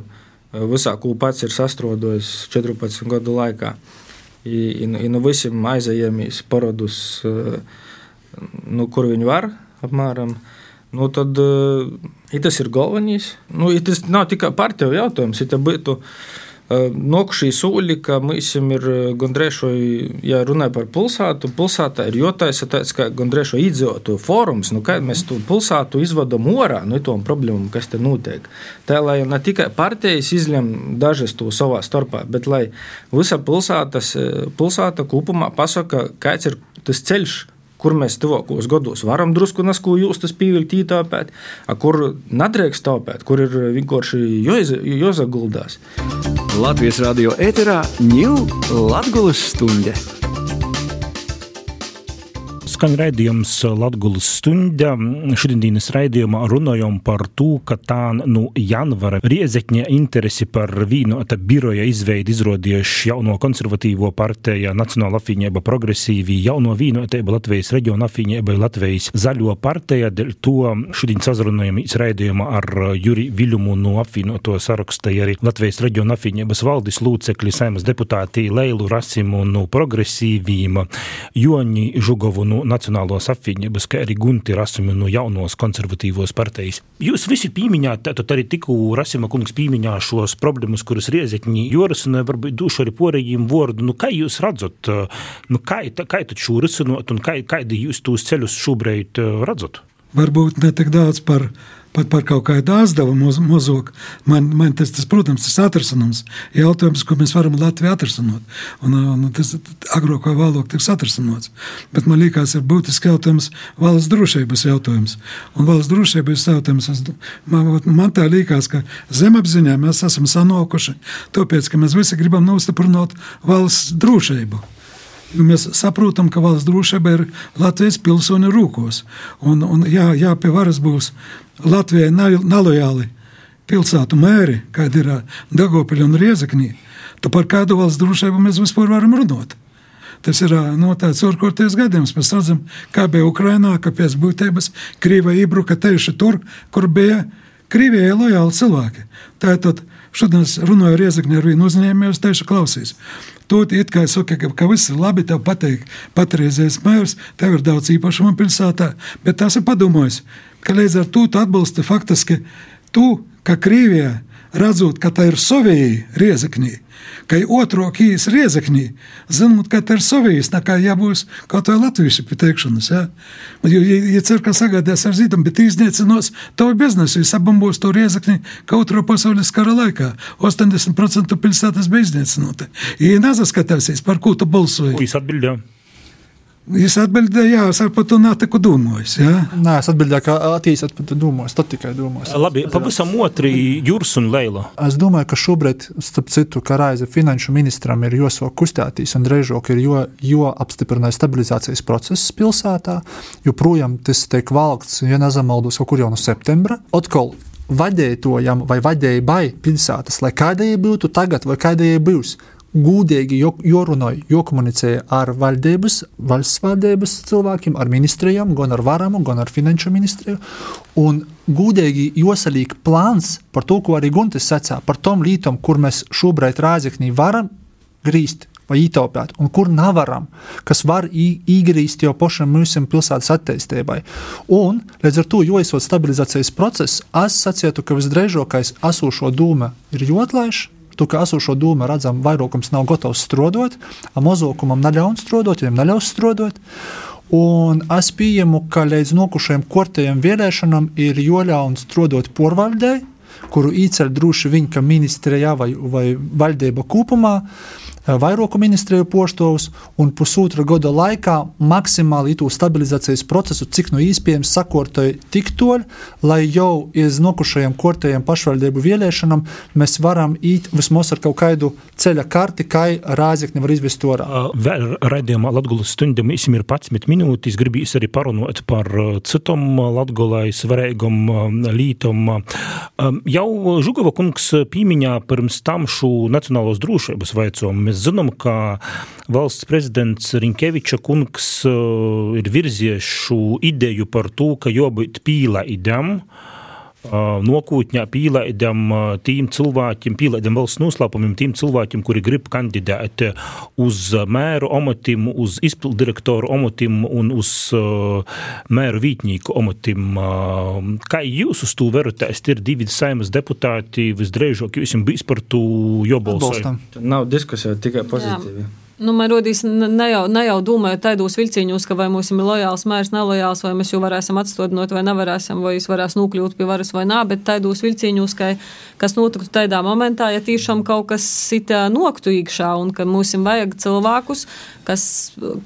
visā, ko pats ir sastrodojis 14 gadu laikā i, i, i no visiem aizējāmies parodus, nu, kur viņi var apmēram. Nu, tad i tas ir galvenais. Nu, tas nav tikai partiju jautājums, ja būtu. Nokušī sūļi, ka mums ir gandrēšo, ja runāja par pilsētu, pilsētā ir jotaisa tāds, ka gandrēšo iedzīvotu fórums, nu, kā mēs to pilsētu izvadam orā, nu, tom problēmām, kas te notiek. Tā, lai ne tikai partijas izlem dažas to savā starpā, bet lai visa pilsētas, pilsēta kopumā pasaka, kāds ir tas ceļš, kur mēs tuvākos gados varam drusku nasku jūs tas pīvilkt ītāpēt, kur nedrīkst tāpēt, kur ir vienkārši jozaguldās. Latvijas radio ēterā ņūl Latgulas stunde skan raidījums Latvijas stunda. Šodienas raidījumā runājam par to, ka tā no janvara Riezekņa interesi par vīnota biroja izveidi izrodījuši jauno konservatīvo partiju Nacionāla apvienība progresīvi, jauno vīnotību Latvijas reģiona apvienība Latvijas zaļo partija. Dēļ to šodien sazrunājamies raidījumā ar Juri Viļumu no apvienoto saraksta, arī Latvijas reģiona apvienības valdes lūcekļi, saimas deputāti Leilu Rasimu no progresīvīm, Joni Žugovu no Nacionālos apvienības, kā arī Gunti Rasimi no jaunos konservatīvos partijas. Jūs visi pieminējāt, tātad arī tikko Rasima kungs pieminēja šos problēmas, kuras riezekņi Jorisina varbūt dušu arī porējiem vārdu. Nu, kā jūs redzat, nu, kā, kā tad šo risinot un kā, kādi jūs tos ceļus šobrīd redzat? Varbūt ne tik daudz par pat par kaut kādu aizdevumu mozogu. Man, man tas, tas, protams, ir atrasinājums. Jautājums, ko mēs varam Latvijā atrasināt. Un, un tas agrāk vai vēlāk tiks atrasināts. Bet man liekas, ir būtisks jautājums valsts drošības jautājums. Un valsts drošības jautājums, es, man, man tā liekas, ka zemapziņā mēs esam sanākuši, tāpēc, ka mēs visi gribam nostiprināt valsts drošību. Mēs saprotam, ka valsts drošība ir Latvijas pilsoņu rūkos. Un, un jā, jā, pie varas būs Latvijai nelojāli pilsētu mēri, kāda ir Dagopiļa un Riezaknī. Tad par kādu valsts drošību mēs vispār varam runāt? Tas ir no tāds orkoties gadījums. Mēs redzam, kā bija Ukrainā, ka pēc būtības Krīva iebruka tieši tur, kur bija Krievijai lojāli cilvēki. Tātad Šodien es runāju ar Riezekni ar vienu uzņēmēju, es teišu, klausīs. Tu it kā saki, ka, ka viss ir labi, tev patīk patreizējais mērs, tev ir daudz īpašumu pilsētā, bet tas ir padomājis, ka līdz ar to tu atbalsti faktiski tu, ka Krievijā redzot, ka tā ir Sovija riezeknī, ka ir otro kīs riezeknī, zinot, ka tā ir Sovijas, tā kā jābūs kaut vai latviešu pieteikšanas. Ja? Jo, ja, ja cer, ka sagādās ar zīdam, bet iznīcinos tavu biznesu, jūs abambos to riezekni, ka otro pasaules kara laikā 80% pilsētas bija iznīcinota. Ja nezaskatāsies, par ko tu balsoji. Jūs atbildējāt. Jūs atbildējāt, jā, es par to nāku domājis. Jā. Nē, es atbildēju, ka attīstīt par to domājis. Tad tikai domājis. Labi, pavisam otri Jūras un Leila. Es domāju, ka šobrīd, starp citu, kā raiza finanšu ministram ir joso kustētīs un drežok ir jo, jo apstiprināja stabilizācijas process pilsētā, joprojām tas tiek valkts, ja nezamaldos, kaut kur jau no septembra. Otkal vadētojam vai vadēbai pilsētas, lai kādēļ būtu tagad vai kādēļ būs gudīgi jorunāja, jokomunicēja ar valdības, valsts valdības cilvēkiem, ar ministrijām, gan ar varamu, gan ar finanšu ministriju. Un gudīgi josalīk plāns par to, ko arī Guntis sacīja, par tom lītom, kur mēs šobrīd rāzeknī varam grīzt vai ietaupīt, un kur nevaram, kas var īgrīst jau pašam mūsu pilsētas attīstībai. Un līdz ar to, jo esot stabilizācijas process, es sacītu, ka visdrīzākais esošo dūmu ir jotlaišs, Tu kā esošo dūmu redzam, vairākums nav gatavs strādāt, mazākumam neļaus strādāt, viņam neļaus strādāt. Un es pieņemu, ka līdz nokušajiem kortējiem vēlēšanām ir jāļauj strādāt porvaldē, kuru īceļ droši vien, ka ministrijā vai, vai valdība kopumā. Uh, vairāku ministriju poštovus, un pusotra gada laikā maksimāli itu stabilizācijas procesu, cik nu iespējams sakortoja tik toļ, lai jau iz nokušajiem kortējiem pašvaldību vēlēšanām mēs varam īt vismaz ar kaut kādu ceļa karti, kā rāzikni var izvest orā. Vēl raidījumā Latgulas stundam īsim ir 11 minūtes, gribīs arī parunot par citom Latgulai svarīgam lītom. Jau Žugova kungs pīmiņā pirms tam šo nacionālos drošības vaicojumu Mēs zinām, ka valsts prezidents Rinkeviča kungs uh, ir virzies šo ideju par to, ka jābūt pīlaidam. Uh, nokūtņā pīlaidam uh, tiem cilvēkiem, pīlaidam valsts noslēpumiem, tiem cilvēkiem, kuri grib kandidēt uz mēru omotim, uz izpildirektoru omotim un uz mēru vītņīku omotim. Kā jūs uz to verat? Ir divi saimas deputāti, visdrīzāk jūs bijis par to jobalsojam. Nav diskusija, tikai pozitīvi. Jā. Nu, man rodīs ne jau, ne jau domājot tādos vilciņos, ka vai mums ir lojāls mērs, nelojāls, vai mēs jau varēsim atstādinot vai nevarēsim, vai jūs varēs nokļūt pie varas vai nā, bet tādos vilciņos, ka, kas notiktu tādā momentā, ja tiešām kaut kas sita noktu iekšā un ka mums vajag cilvēkus, kas,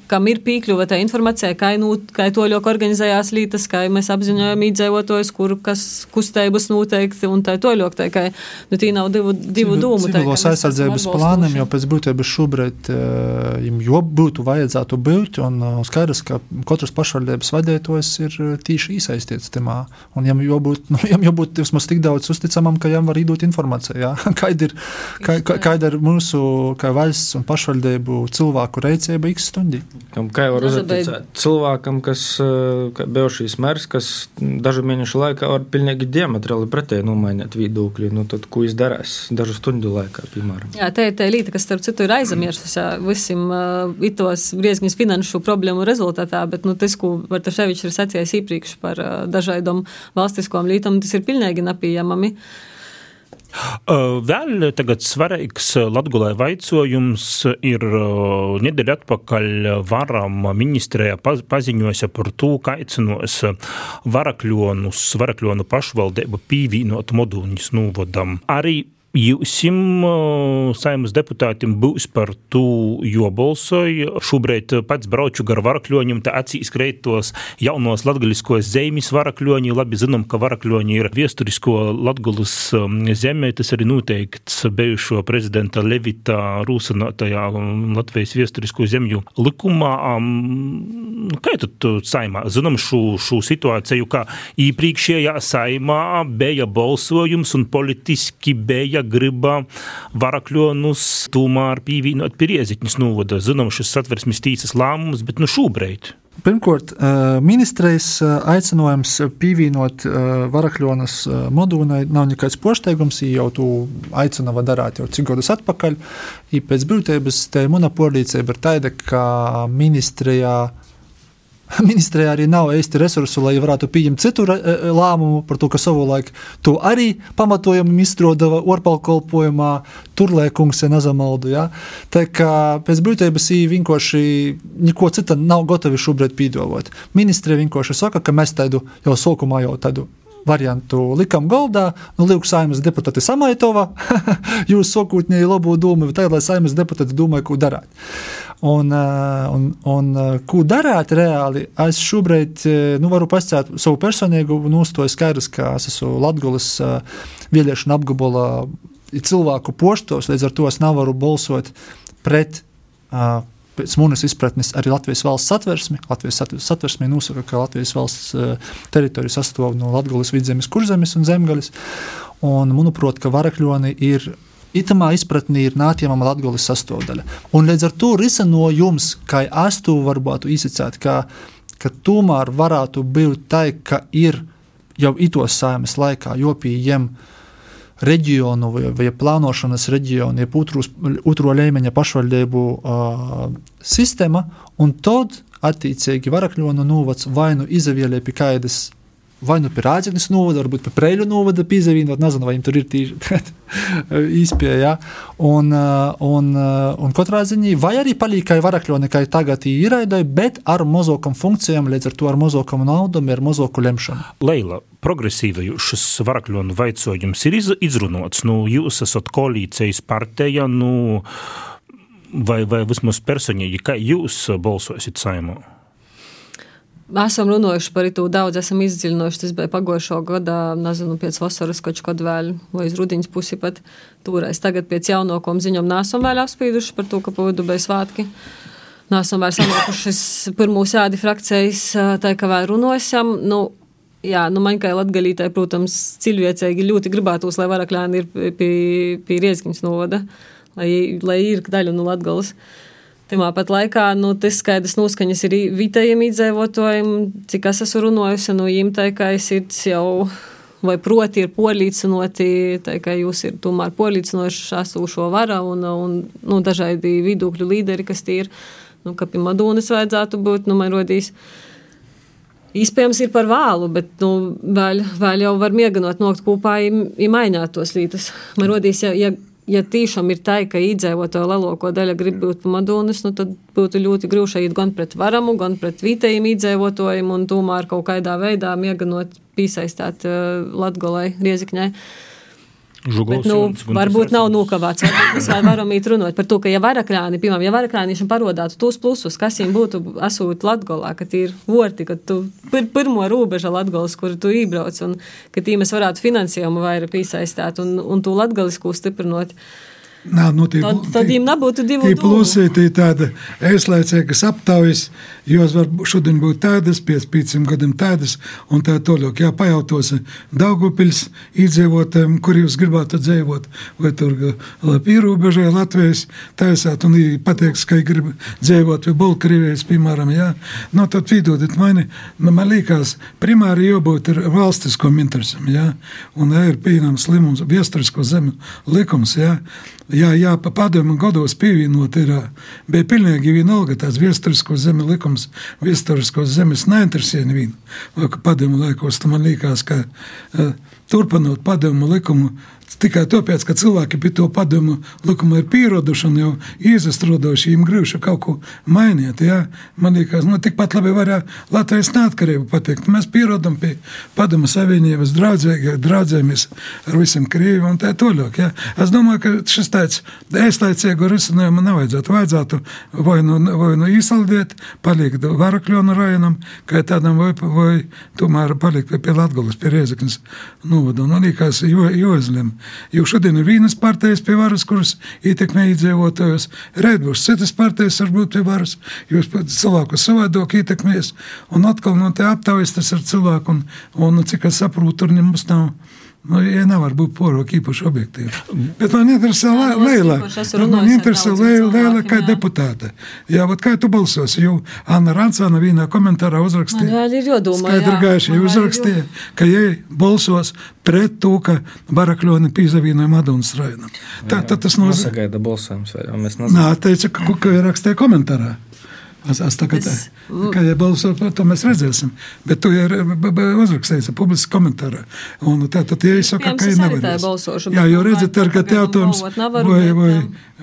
kam ir piekļuve tā informācija, kā, nu, kā to ļoti organizējās lītas, kā mēs apziņojam iedzīvotājus, kur kas kustības noteikti un tā to ļoti, tā kā, nu, tī nav divu, divu dūmu. Civilos aizsardzības plānam jau pēc būtības šobrīd jau būtu vajadzētu būt, un skaidrs, ka katrs pašvaldības vadītājs ir tīši iesaistīts tamā, un jam jābūt, nu, jam jābūt vismaz tik daudz uzticamam, ka jam var iedot informāciju, kāda ir, kā, kāda ir mūsu, kā valsts un pašvaldību cilvēku reice mācība x stundī. Kā jau var uzticēt cilvēkam, kas eh, bija šīs mērs, kas dažu mēnešu laikā var pilnīgi diametrāli pretēji nomainīt viedokļi. Nu, tad, ko viņš darīs dažu stundu laikā, piemēram? Jā, tā ir tā līnija, kas, starp citu, ir aizmirsusi visam itos griezņas finanšu problēmu rezultātā, bet nu, tas, ko Vartaševičs ir sacījis iepriekš par dažādām valstiskām lītām, tas ir pilnīgi nepieņemami. Vēl tagad svarīgs Latgulē vaicojums ir nedēļa atpakaļ varam ministrē paziņoja par to, ka aicinos varakļonus, varakļonu pašvaldību pīvīnot modūņus nūvodam. Arī Jūsim saimnes deputātiem būs par to jobalsoju. Šobrīd pats braucu gar varakļoņiem, tā acīs kreitos jaunos latgaliskos zemes varakļoņi. Labi zinām, ka varakļoņi ir viesturisko latgulas zemē. Tas arī noteikts bijušo prezidenta Levita rūsinātajā Latvijas viesturisko zemju likumā. Kā tad saimā? Zinām šo, šo situāciju, ka iepriekšējā saimā bija balsojums un politiski bija ja griba varakļonus tomēr pīvīnot pie Rieziņas novada. Zinām, šis satversmes tīcas lēmums, bet nu šobrīd. Pirmkārt, ministrijas aicinājums pievienot Varakļonas modūnai nav nekāds pošteigums, jau tu aicina darīt jau cik gadus atpakaļ. I pēc būtības te monopolīdzība ir tāda, ka ministrijā Ministrijā arī nav īsti resursu, lai varētu pieņemt citu e, e, lēmumu par to, ka savulaik to arī pamatojumi izstrādāja orpalkolpojumā, turlēkungs, ja nezamaldu. Ja? Tā kā pēc būtības viņi vienkārši neko citu nav gatavi šobrīd pīdolot. Ministrija vienkārši saka, ka mēs tādu jau sākumā jau tādu variantu likām galdā. Nu, Lūk, saimnes deputāti samaitova, jūs sokūtņēji labu domu, tā lai saimnes deputāti domāja, ko darāt. Un, eh, un, un eh, ko darīt reāli? Es šobrīd eh, nu, varu pastāstīt savu personīgu nostāju. Skaidrs, ka es esmu Latvijas vēlēšana apgabala cilvēku poštos, līdz ar to es nevaru balsot pret. Pēc manas izpratnes arī Latvijas valsts satversme. Latvijas satversme nosaka, ka Latvijas valsts teritorija sastāv no Latvijas vidzemes, kurzemes un zemgaļas. Un, manuprāt, ka varakļoni ir Itamā izpratnē ir nākamā latgales sastāvdaļa. Un līdz ar to risinājums, kā es to varētu izsacīt, ka, ka tomēr varētu būt tā, ka ir jau itos saimes laikā jopījiem reģionu vai, vai plānošanas reģionu, jeb otro līmeņa pašvaldību uh, sistēma, un tad attiecīgi varakļonu novads vai nu izavielē pie kādas vai nu pie Rāzaknes novada, varbūt pie Preļu novada pīzavīnot, nezinu, vai viņam tur ir tīši īspēja, ja? un, uh, un, uh, un katrā ziņā, vai arī palīkai varakļoni, kā tagad ir iraidai, bet ar mozokam funkcijām, līdz ar to ar mozokam naudam, ar mozoku lemšanu. Leila, progresīva šis varakļonu vaicojums ir iz, izrunots, nu, jūs esat koalīcijas partija, nu, vai, vai vismaz personīgi, kā jūs balsosiet saimā? Esam runājuši par to daudz, esam izdziļinājuši. Tas bija pagājušā gada, nezinu, pēc vasaras kaut kad vēl, vai uz rudiņas pusi pat turēs. Tagad pēc jaunākām ziņām nesam vēl apspīduši par to, ka pavadu bija svētki. Nesam vēl sanākušas pirmo sēdi frakcijas, tā kā vēl runājam. Nu, jā, nu man kā latgalītāji, protams, cilvēcīgi ļoti gribētos, lai varakļēni ir pie, pie Riezgiņas novada, lai, lai ir daļa no Latgalas. Uh, Timā pat laikā nu, tas skaidrs noskaņas ir vietējiem iedzīvotājiem, cik es esmu runājusi, no nu, viņiem tā kā es jau vai proti ir polīcinoti, tā kā jūs ir tomēr polīcinoši esošo vara un, un nu, dažādi vidūkļu līderi, kas tie ir, nu, ka pie Madonas vajadzētu būt, nu, man rodīs. Iespējams, ir par vēlu, bet nu, vēl, vēl jau var mēģināt nokt kopā, ja mainīt tos lītas. Man rodīs, ja, ja ja tiešām ir tā, ka iedzīvotāju lielāko daļu grib būt Madonas, nu, tad būtu ļoti grūti iet gan pret varamu, gan pret vietējiem iedzīvotājiem un tomēr kaut kādā veidā mēģinot piesaistīt uh, Latgolai, Riezikņai. Žugos, Bet, nu, varbūt nav nokavēts. Mēs varam īt runāt par to, ka, ja varakrāni, piemēram, ja varakrāniešiem parodātu tos plusus, kas viņiem būtu esot Latgolā, ka tie ir vorti, ka tu pir, pirmo robeža Latgolas, kur tu ībrauc, un ka tī mēs varētu finansējumu vairāk piesaistīt un, un to latgalisko stiprinot. Uh, Nā, nu, tie, tad, tad viņiem nebūtu divu tie plusi, tie tāda ēslaicīgas aptaujas, jos var šodien būt tādas, pēc pīcim gadiem tādas, un tā toļok. Jā, pajautos Daugupils iedzīvotājiem, kur jūs gribētu dzīvot, vai tur pīrūbežai Latvijas taisāt, un pateiks, ka grib dzīvot vai Bolkrievijas, piemēram, jā. Nu, tad vidodiet mani, man liekas, primāri jābūt ir valstiskom interesam, jā, un ir pieņemams limums, viestrisko zemi likums, jā jā, jā pa padomu gados pievienot ir, bija pilnīgi vienalga tās viesturisko zemi likums, viesturisko zemes neinteresē nevienu. Padomu laikos man liekas, ka turpinot padomu likumu, Tikai tāpēc, ka cilvēki pie to padomu likuma ir pieraduši un jau iestrādājuši, viņiem gribējuši kaut ko mainīt. Ja? Man liekas, nu, tikpat labi varēja Latvijas neatkarību pateikt. Mēs pierodam pie padomu savienības, draudzējamies ar visiem Krieviem un tā tālāk. Es domāju, ka šis tāds ēstlaicīgu risinājumu nevajadzētu. Vajadzētu vai nu, vai nu īsaldēt, palikt Varakļonu rajonam, kā tādam, vai, vai tomēr palikt pie Latgulas, pie Riezeknas novada. Man liekas, jo, joizlem. Jo šodien ir vienas partijas pie varas, kuras ietekmē iedzīvotājus, rīt būs citas partijas, varbūt pie varas, jūs cilvēku savādāk ietekmēs. Un atkal no tā aptaujas tas ir cilvēku, un, un cik es saprotu, tur mums nav Nu, ja nevar būt porok īpaši objektīvi. Bet man interesē Jā, nu, Leila. esmu Man interesē Leila, Leila kā deputāte. Jā, vat kā tu balsosi? Jo Anna Rancāna vienā komentārā Man uzrakstīja. vēl ir jodomā. Skaidri jā. gaiši Man vēl ir uzrakstīja, ka jai balsos pret to, ka Barakļoni pīzavīnoja Madonas rajonam. Tā, tā tas nozīmē. Nesagaida balsojums, vai jau mēs nezinām. Nā, teica, ka, ka rakstīja komentārā. Es, Es- kā ja balso par to, mēs redzēsim. Bet tu ir uzrakstījis publiski komentārā. Un tā tad, Iespējams, ka ir tā balsošu, Jā, jo nu, redzat, ar, balvot nevaru, vai, vai,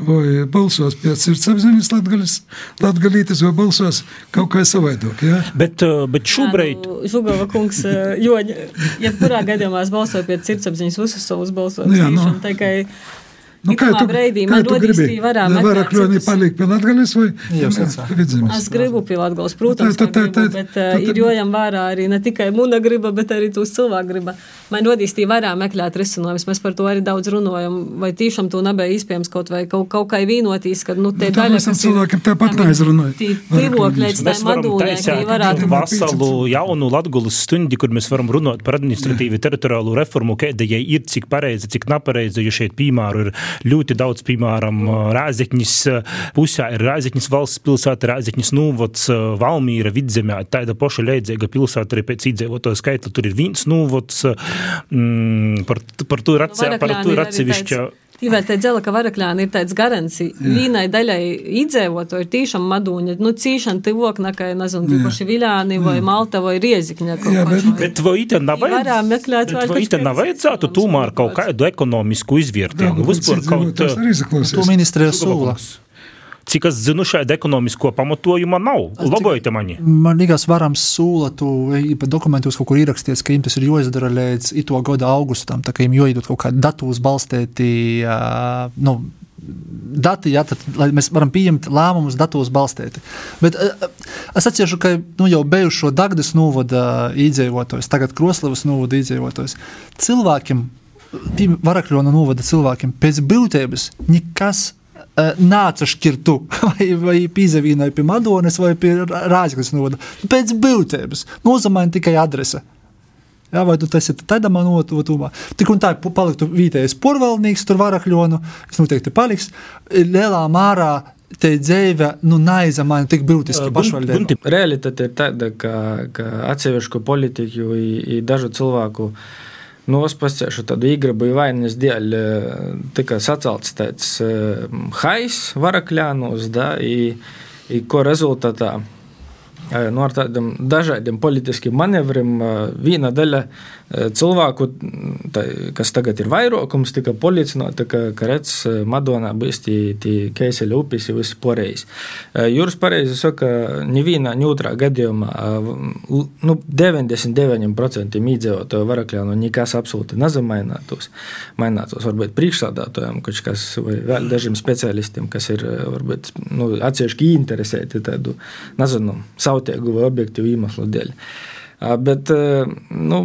vai balsos pēc sirdsapziņas latgalis, latgalītis, vai balsos kaut kā savādāk, jā? Bet, uh, bet šobrīd. Nu, Žugava kungs, eh, jo, ja kurā gadījumā es balsoju pēc sirdsapziņas visus savus balsojumus, Nu jā, nu. tikai Nu, kā varā Lai meklēt Varakļoni pie latgalis vai vidzemes? Es gribu Latvijas, protams, Tā, tā, tā, tā, bet tā, uh, tā- ir jojama vērā arī ne tikai muna griba, bet arī tūs cilvēku griba. Man rodīs tī varā meklēt risinājumus. Mēs par to arī daudz runājam. Vai tiešām to nebija iespējams kaut vai kaut, kaut kā vienotīs, ka nu, te Nu, tā daļa, mēs cilvēkiem tāpat neaizrunāju. Tī tīvokļi, tā madūnē, ka varētu veselu jaunu Latvijas stundi, kur mēs varam runāt par administratīvu teritoriālu reformu, kāda jai ir, cik pareiza, cik nepareiza. Jo šeit, piemēram, ir ļoti daudz, piemēram, Rāzekņas pusē ir Rāzekņas valsts pilsēta, Rāzekņas nūvots, Valmīra, Vidzemē, tāda paša leidzīga pilsēta arī pēc iedzīvotāju skaitla. Tur ir viens nūvots, mm, par, par to ir Nu, atsevišķa. Tīvēl te dzela, ka varakļāni ir tāds garancija. Vienai daļai iedzīvotāji ir tīšām madūņa, nu cīšana tivokna, ka, nezinu, tīpaši Viļāni vai Malta vai Riezikņa. kaut Jā, bet-. Bet vai tā kaut tā kādas nevajadzētu tomēr kaut kaut kādu ekonomisku izvērtējumu? Vispār kaut Tas arī izklausās. To ministrija sola. Cik es zinu, šāda ekonomisko pamatojuma nav. Labojiet mani. Man liekas, varam sūla, tu dokumentos kaut kur ierakstīts, ka jums tas ir jāizdara līdz ito gada augustam, tā kā jums jāiedod kaut kādi datus balstēti, ā, nu, dati, jā, tad, lai mēs varam pieņemt lēmumus datos balstēti. Bet ā, es atceru, ka nu, jau bijušo Dagdas novada iedzīvotājs, tagad Kroslavas novada iedzīvotājs, cilvēkiem, pie Varakļona novada cilvēkiem pēc būtības nekas nāca šķirtu, vai, vai pīzavīnoja pie Madonas, vai pie Rāzaknes novada. Pēc būtības nozīmē tikai adrese. Jā, vai tu esi tādā monētā? Tik un tā, paliktu vietējais porvaldnieks, tur varakļonu, kas noteikti paliks. Lielā mārā te dzīve, nu, neizamāja tik būtiski pašvaldību. Gunti, Realitāte ir tāda, ka, ka atsevišķu politiķu un dažu cilvēku nospēcēšu tādu īgrabu vainas dēļ eh, tika sacelts tāds eh, hais varakļānos, da, i, i ko rezultātā no ar tādiem dažādiem politiskiem manevriem viena daļa cilvēku, tā, kas tagad ir vairākums, tika policināta, ka, ka redz Madonā būs tie, keiseļa upes un viss poreiz. Eh, Jūras pareizi saka, nevienā, ne otrā gadījumā, nu, 99% iedzīvotāju varakļā nu, nekas absolūti nezamainātos. Mainātos varbūt priekšsādātājiem, kaut kas vai vēl dažiem speciālistiem, kas ir varbūt nu, atsevišķi interesēti tādu, nezinu, sautēgu vai objektīvu iemeslu dēļ. Ā, Bet, eh, nu,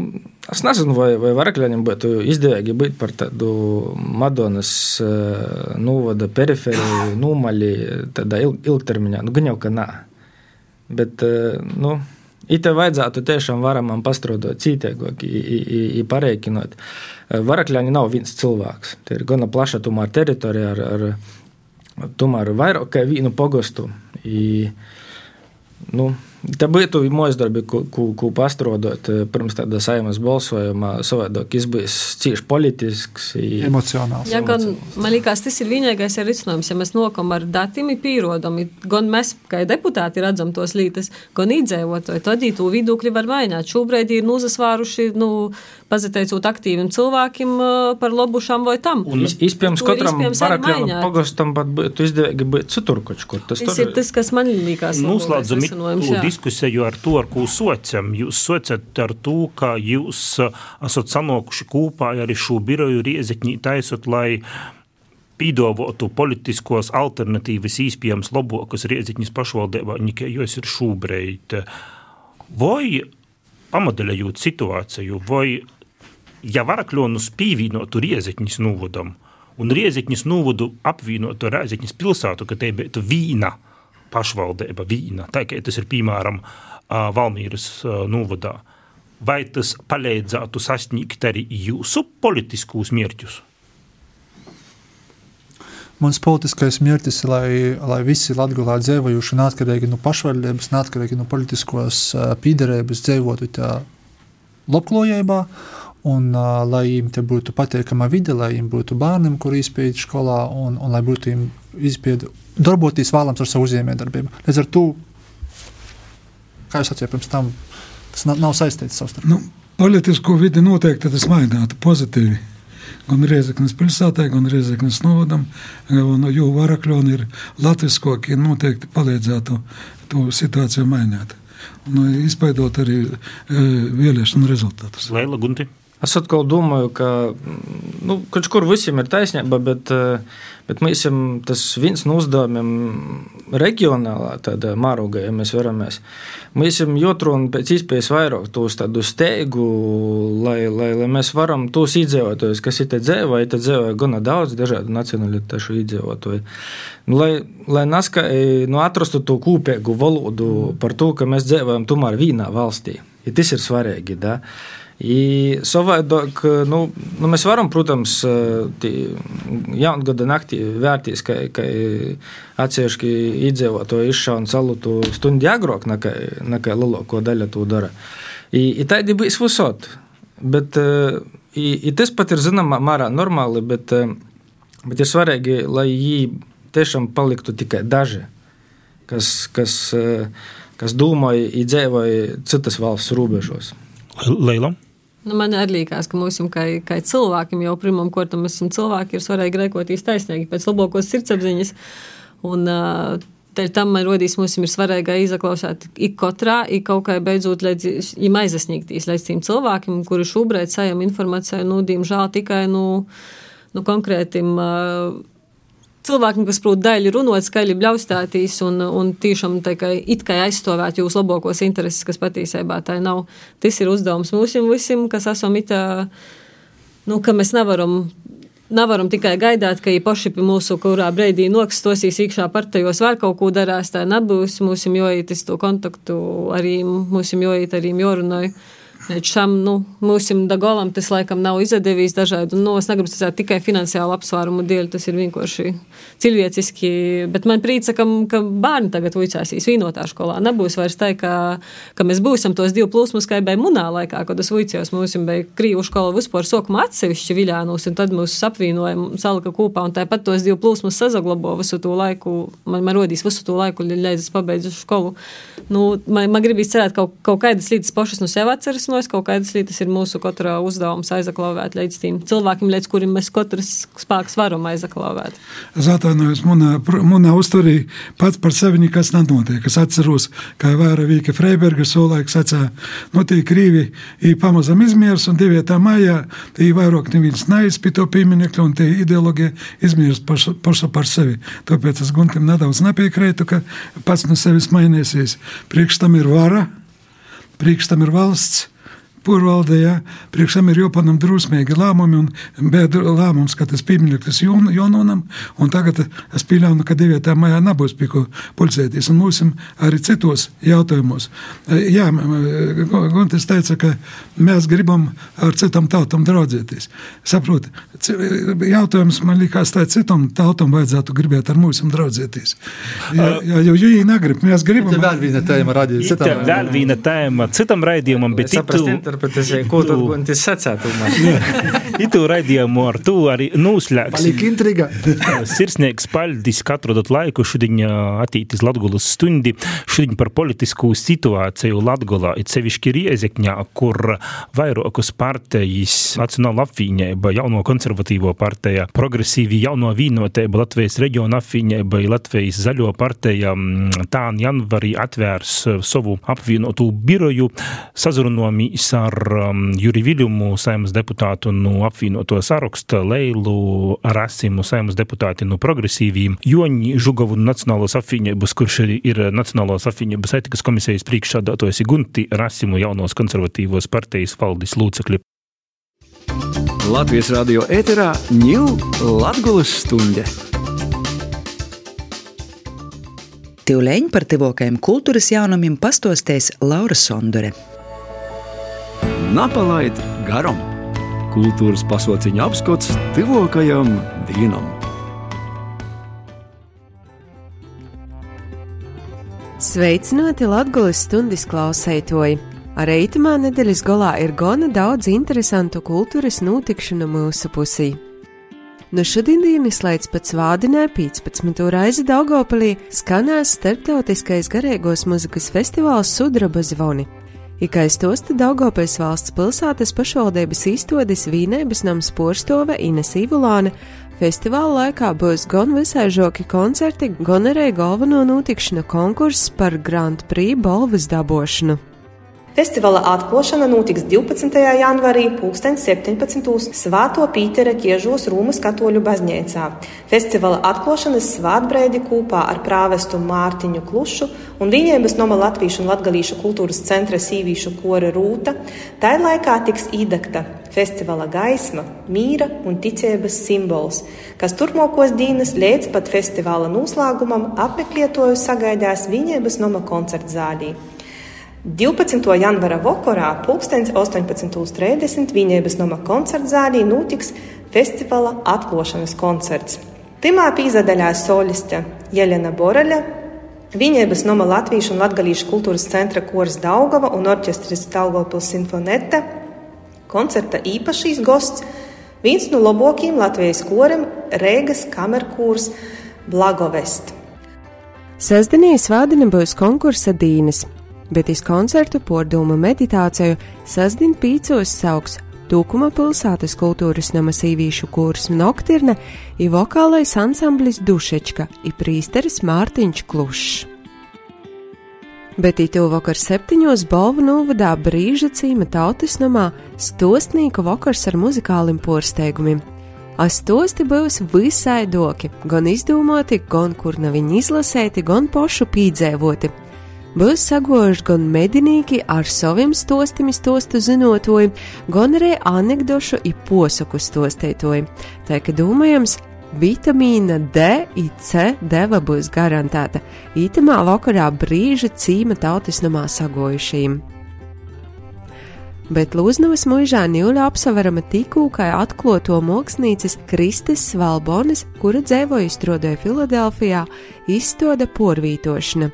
es nezinu, vai, vai varakļiem būtu izdevīgi būt par tādu Madonas eh, novada periferiju, nūmaļi, tādā ilg, ilgtermiņā. Nu, gan jau, ka nē. Bet, eh, nu, Ite vajadzētu tiešām varamam pastrādāt cītīgāk, pareikinot. Varakļāni nav viens cilvēks. Tie ir gana plaša tomēr teritorija ar, ar tomēr vairāk kā vienu pogostu. I, nu, Tā būtu mūsu darbi, ko, ko pastrādāt pirms tāda saimas balsojuma, savādāk izbūs cieši politisks. i- Emocionāls. Jā, gan man liekas, tas ir vienīgais risinājums. Ja mēs nokam ar datiem, pierodam, gan mēs, kā deputāti, redzam tos lietas, gan iedzīvotāji, tad to viedokļi var mainīt. Šobrīd ir nuzasvāruši, nu, pazateicot aktīviem cilvēkiem ā, par labu šam vai tam. Un Iespējams, katram mainīt. pogostam pat būtu izdevīgi būt citur kaut kur. Tas, Tas ir tas, kas man liekas. Noslēdzam risinājums, to diskusiju ar to, ar ko sociam. Jūs socat ar to, ka jūs uh, esat sanokuši kopā arī šo biroju riezekņī taisot, lai pīdavotu politiskos alternatīvas īspējams labākas riezekņas pašvaldībā, nekā jūs ir šobrīd. Vai pamodeļējot situāciju, vai ja varakļonus pīvīnotu riezekņas novadam un riezekņas novadu apvienotu ar riezekņas pilsētu, ka te būtu vīna pašvaldība, vīna, tā kā tas ir piemēram Valmīras novadā. vai tas palīdzētu sasniegt arī jūsu politiskos mērķus? Mans politiskais mērķis ir, lai, lai visi Latvijā dzīvojuši, neatkarīgi no pašvaldības, neatkarīgi no politiskos uh, pīderības, dzīvotu tā labklājībā. Un, uh, lai viņiem te būtu patīkama vide, lai viņiem būtu bērniem, kur izpēta skolā, un, un lai būtu izpēta darboties vēlams ar savu uzņēmējdarbību. Līdz ar to, kā jūs sacījāt pirms tam, tas nav, nav saistīts savstarpēji. Nu, politisko vidi noteikti tas mainātu pozitīvi gan Riezeknas pilsētai, gan Riezeknas novadam, un jo varakļoni ir latviskoki, noteikti palīdzētu to situāciju mainīt. Un izpaidot arī e, vēlēšanu rezultātus. Leila Gunti. Es atkal domāju, ka nu, kaut kur visiem ir taisnība, bet, bet mēs esam tas viens no uzdevumiem reģionālā tādā mārogā, ja mēs veramies. Mēs esam jotruni pēc iespējas vairāk tos tādu steigu, lai, lai, lai mēs varam tos iedzīvotājus, kas ir te dzēvā, ir te dzēvā gana daudz dažādu nacionalitāšu iedzīvotāju. Lai, lai naskai nu, atrastu to kūpēgu valodu par to, ka mēs dzēvājam tomēr vienā valstī. Ja tas ir svarīgi. Da? I savādāk, nu, nu mēs varam, protams, jaungada naktī vērtīs, ka, ka atsevišķi iedzīvotāji izšāva salutu stundu agrāk nekā, nekā lielāko daļu to dara. I, i tādi bija visot. Bet i, i tas pat ir zināmā mērā normāli, bet, bet ir svarīgi, lai viņi tiešām paliktu tikai daži, kas, kas, kas domāja, izdzīvoja citas valsts robežos. Leila. Nu, man arī liekas, ka mums, kā, kā cilvēkiem, jau pirmam kārtam, esam cilvēki, ir svarīgi rēkoties taisnīgi pēc labākos sirdsapziņas. Un, uh, tam man rodīs, mums ir svarīgi izaklausīt ik katrā, ik kaut kā beidzot, lai viņam aizsniegtīs līdz tiem cilvēkiem, kuri šobrīd saņem informāciju, nu, diemžēl tikai nu, nu, konkrētim uh, cilvēkiem, kas prot daļu runāt, skaļi bļaustātīs un, un tiešām kā it kā aizstāvēt jūsu labākos intereses, kas patiesībā tā nav. Tas ir uzdevums mums visiem, kas esam itā, nu, ka mēs nevaram. Nevaram tikai gaidīt, ka viņi paši pie mūsu kurā brīdī nokstosīs iekšā partijos, vēl kaut ko darās. Tā nebūs. Mums jāiet uz to kontaktu, arī mums jāiet arī jārunāja. Līdz šam nu, mūsim dagolam tas laikam nav izdevies dažādi. Nu, es negribu teikt tikai finansiālu apsvērumu dēļ, tas ir vienkārši cilvēciski. Bet man prīca, ka, ka bērni tagad vicāsīs vienotā skolā. Nebūs vairs tā, ka, ka mēs būsim tos divu plūsmus, kā bija munā laikā, kad es vicījos. Mums bija krīvu skola vispār sokuma atsevišķi viļānos, un tad mūs apvienojam salika kopā, un tāpat tos divu plūsmus sazaglabo visu to laiku. Man, man rodīs visu to laiku, līdz es pabeidzu skolu. Nu, man, man gribīs cerēt, ka kaut, kaut kādas lietas pašas no sev atceras no es kaut kādas lietas ir mūsu katra uzdevums aizaklauvēt līdz tiem cilvēkiem, līdz kuriem mēs katrs spēks varam aizaklauvēt. Es atvainojos, manā, uzturī pats par sevi nekas nenotiek. Es atceros, kā Vēra Vīka Freiberga solaiks sacīja, nu tī krīvi ī pamazam izmiers un 9. maijā tī vairāk neviens neizpī to pieminekļu un tī ideoloģija izmiers pašu, pašu par sevi. Tāpēc es Guntim nedaudz nepiekrītu, ka pats no sevis mainīsies. Priekš tam ir vara, priekš tam ir valsts, Porvaldē, ja, priekš tam ir jāpaņem drusmīgi lēmumi, un bija lēmums, ka tas piemineklis Jononam, un tagad es pieļauju, ka 9. maijā nebūs pie ko pulcēties, un mums arī citos jautājumos. Jā, Guntis teica, ka mēs gribam ar citām tautām draudzēties. Saprot, jautājums man likās tā, citam tautam vajadzētu gribēt ar mums draudzēties. Jā, jā, jo viņi negrib, mēs gribam. Tā vēl viena tēma radīt citam. Vēl viena tēma citam raidījumam, bet itu interpretēsim, ko tu Guntis sacētu. Itu raidījumu ar to arī noslēgsim. Palika intriga. Sirsnieks paldies, ka atrodat laiku šodien attīstīs Latgulas stundi. Šodien par politisku situāciju Latgulā, it sevišķi Riezekņā, kur vairākas partijas Nacionāla apvienība, jauno konservatīvo partija, progresīvi jauno vienotība, Latvijas reģiona apvienība, Latvijas zaļo partija, tā janvarī atvērs savu apvienotu biroju, sazrunomīs ar um, Juri Viļumu, saimas deputātu no apvienoto saraksta, Leilu Rasimu, saimas deputāti no progresīviem, Joņi Žugovu Nacionālās apvienības, kurš ir Nacionālās apvienības etikas komisijas priekšsādātojas Gunti Rasimu jaunos konservatīvos partijas valdes lūcekļi. Latvijas radio ēterā ņūl Latgulas stunde. Tivleņi par tivokajiem kultūras jaunumiem pastostēs Laura Sondore. Napalaid garam. Kultūras pasauciņa apskats tuvākajam dienam. Sveicināti Latvijas stundas klausētoji! Ar eitamā nedēļas galā ir gana daudz interesantu kultūras notikšanu mūsu pusī. No šodienas līdz pat svādinē 15. reizi Daugopilī skanēs starptautiskais garīgos muzikas festivāls Sudraba zvoni. Ikais tosta Daugopils valsts pilsētas pašvaldības izstādes Vīnēbas nams porstove Ines Ivulāne Festivāla laikā būs gan visai žoki koncerti, gan arī galveno notikšanu konkurss par Grand Prix balvas dabošanu. Festivāla atklāšana notiks 12. janvārī 2017. Svāto Pītera Kiežos Rūmas katoļu baznīcā. Festivāla atklāšanas svētbreidi kopā ar prāvestu Mārtiņu Klušu un viņiem noma Latviešu un Latgalīšu kultūras centra sīvīšu kora rūta, tai laikā tiks īdakta festivāla gaisma, mīra un ticības simbols, kas turpmākos dienas līdz pat festivāla noslēgumam apmeklētoju sagaidās viņiem noma koncerta zālī. 12. janvāra vakarā, 18.30. Viņēbas nama koncerta zālī notiks festivāla atklāšanas koncerts. Pirmā pīzadaļā soliste Jelena Boreļa, Viņēbas nama Latviešu un Latgalīšu kultūras centra kors Daugava un orķestris Daugavpils Sinfoneta, koncerta īpašīs gosts, viens no labākajiem Latvijas koriem Rēgas kamerkūrs Blagovest. Sestdienī svādina būs konkursa dīnes bet iz koncertu pordumu meditāciju sasdien pīcos sauks Tūkuma pilsētas kultūras nama sīvīšu kurs Noktirne i vokālais ansamblis Dušečka i prīsteris Mārtiņš Klušs. Bet itu vakar septiņos balvu novadā brīža cīma tautas namā stostnīka vakars ar muzikālim porsteigumiem. Astosti būs visai doki, gan izdomāti, gan kur nav viņi izlasēti, gan pošu pīdzēvoti – Būs sagojuši gan medinīgi ar saviem stostiem stostu zinotoju, gan arī anekdošu i posaku stostētoju. Tā ka domājams, vitamīna D un C deva būs garantēta. Ītamā vakarā brīža cīma tautas namā sagojušajiem. Bet Lūznavas mūžā Nīla apsaverama tikū kā atkloto mākslinieces Kristis Svalbonis, kura dzīvoja izstrādāja Filadelfijā, izstāda porvītošana.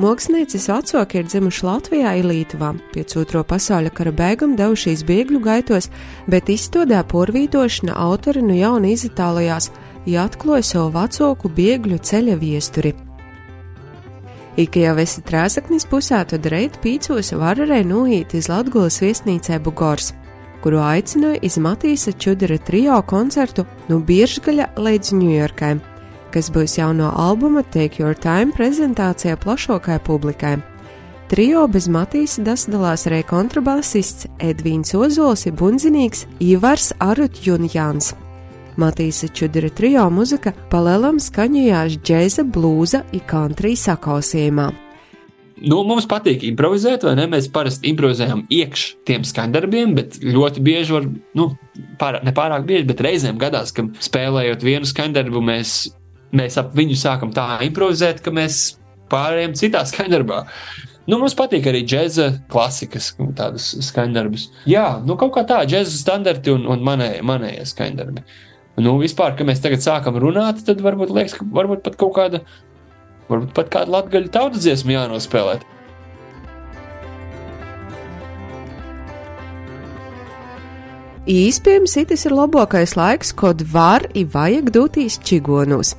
Mākslinieces vecāki ir dzimuši Latvijā Lietuvā, pēc Otro pasaules kara beigām devušies bēgļu gaitos, bet izstādē porvītošana autori nu jauna izitālajās, ja atklāja savu vecāku bēgļu ceļa viesturi. Ik jau esi trēsaknis pusē, tad reit pīcos var arī nuīt iz Latgulas viesnīcē Bugors, kuru aicināja iz Matīsa Čudera trio koncertu no Biržgaļa līdz Ņujorkai kas būs jauno albuma Take Your Time prezentācijā plašākai publikai. Trio bez Matīsa dasdalās arī kontrabasists Edvīns Ozols ir bunzinīgs Ivars Arutjunjāns. Matīsa Čudra trio muzika palēlam skaņojās džēza, blūza un country sakausījumā. Nu, mums patīk improvizēt, vai ne? Mēs parasti improvizējam iekš tiem skandarbiem, bet ļoti bieži, var, nu, pār, ne pārāk bieži, bet reizēm gadās, ka spēlējot vienu skandarbu, mēs mēs ap viņu sākam tā improvizēt, ka mēs pārējām citā skaņdarbā. Nu, mums patīk arī džēza klasikas, tādas skaņdarbas. Jā, nu, kaut kā tā, džēza standarti un, un manējie, manējie skaņdarbi. Nu, vispār, kad mēs tagad sākam runāt, tad varbūt liekas, ka varbūt pat kaut kāda, varbūt pat kāda latgaļu tautas dziesma jānospēlēt. Īspējams, tas ir labākais laiks, kad var un vajag doties čigonos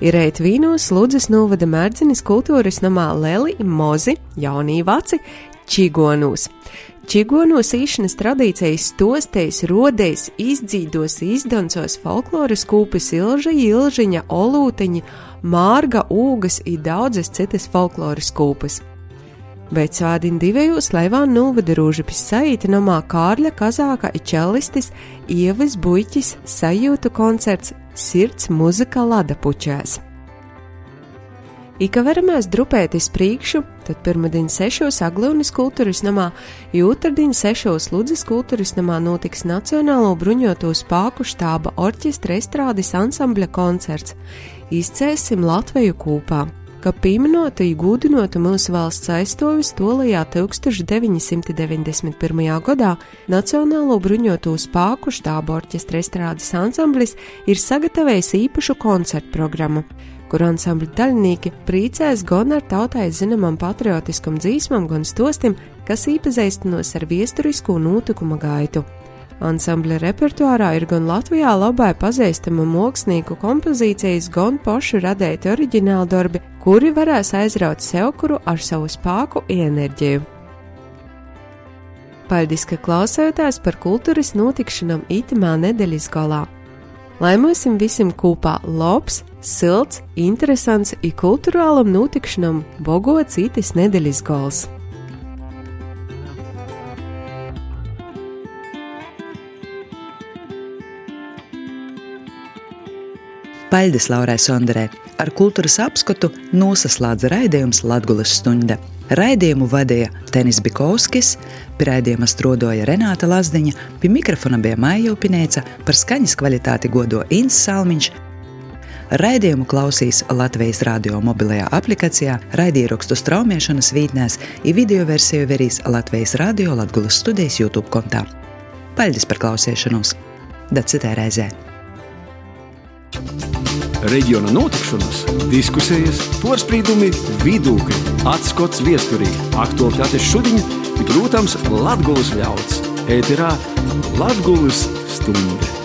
ir ēt vīnos Ludzes novada mērdzinis kultūras namā Leli Mozi, jaunī vaci, čigonūs. Čigonos īšanas tradīcijas stostēs, rodēs, izdzīdos, izdancos folkloras kūpes ilža, ilžiņa, olūteņa, mārga, ūgas un daudzas citas folkloras kūpes. Bet svādien divējos Leivāna novada rūžapis saīta namā Kārļa Kazāka i čellistis Ievas Buļķis sajūtu koncerts Sirds muzika lada puķēs. Ika veramies drupēt iz priekšu, tad pirmdien sešos Aglūnas kultūras namā, jūtardien sešos Ludzes kultūras namā notiks Nacionālo bruņoto spāku štāba orķestra estrādes ansambļa koncerts. Izcēsim Latviju kūpā, ka pieminota iegūdinotu mūsu valsts aizstāvis tolajā 1991. gadā Nacionālo bruņoto spāku štābu orķestra estrādes ansamblis ir sagatavējis īpašu koncertu programmu, kur ansambļa daļinieki priecēs gan ar tautai zināmam patriotiskam dzīsmam, gan stostim, kas īpazīstinos ar viesturisku notikuma gaitu. Ansambļa repertuārā ir gan Latvijā labai pazīstama mākslinieku kompozīcijas, gan pašu radēti oriģināli darbi, kuri varēs aizraut sevkuru ar savu spēku enerģiju. Paldies, ka klausāties par kultūras notikšanām itamā nedēļas galā. Lai mums visiem kopā labs, silts, interesants un kultūrālam notikšanām bogots itis nedēļas gals! Paļģis Laurai Sonderē. Ar kultūras apskatu nosaslēdza raidījums Latvijas stunda. Raidījumu vadīja Tenis Bikovskis, pie raidījuma strādāja Renāta Lazdiņa, pie mikrofona bija Maija Upinēca, par skaņas kvalitāti godo Inns Salmiņš. Raidījumu klausīs Latvijas radio mobilajā aplikācijā, raidierakstu straumēšanas vītnēs, ir video versiju verīs Latvijas radio Latvijas studijas YouTube kontā. Paļģis par klausīšanos! Da citai reizē! Reģiona notikšanas, diskusijas, porcelāna, vidūkļi, atskats viesturī, aktuālitātes šodien, bet, protams, Latvijas ļauds. Ēterā Latvijas stunde.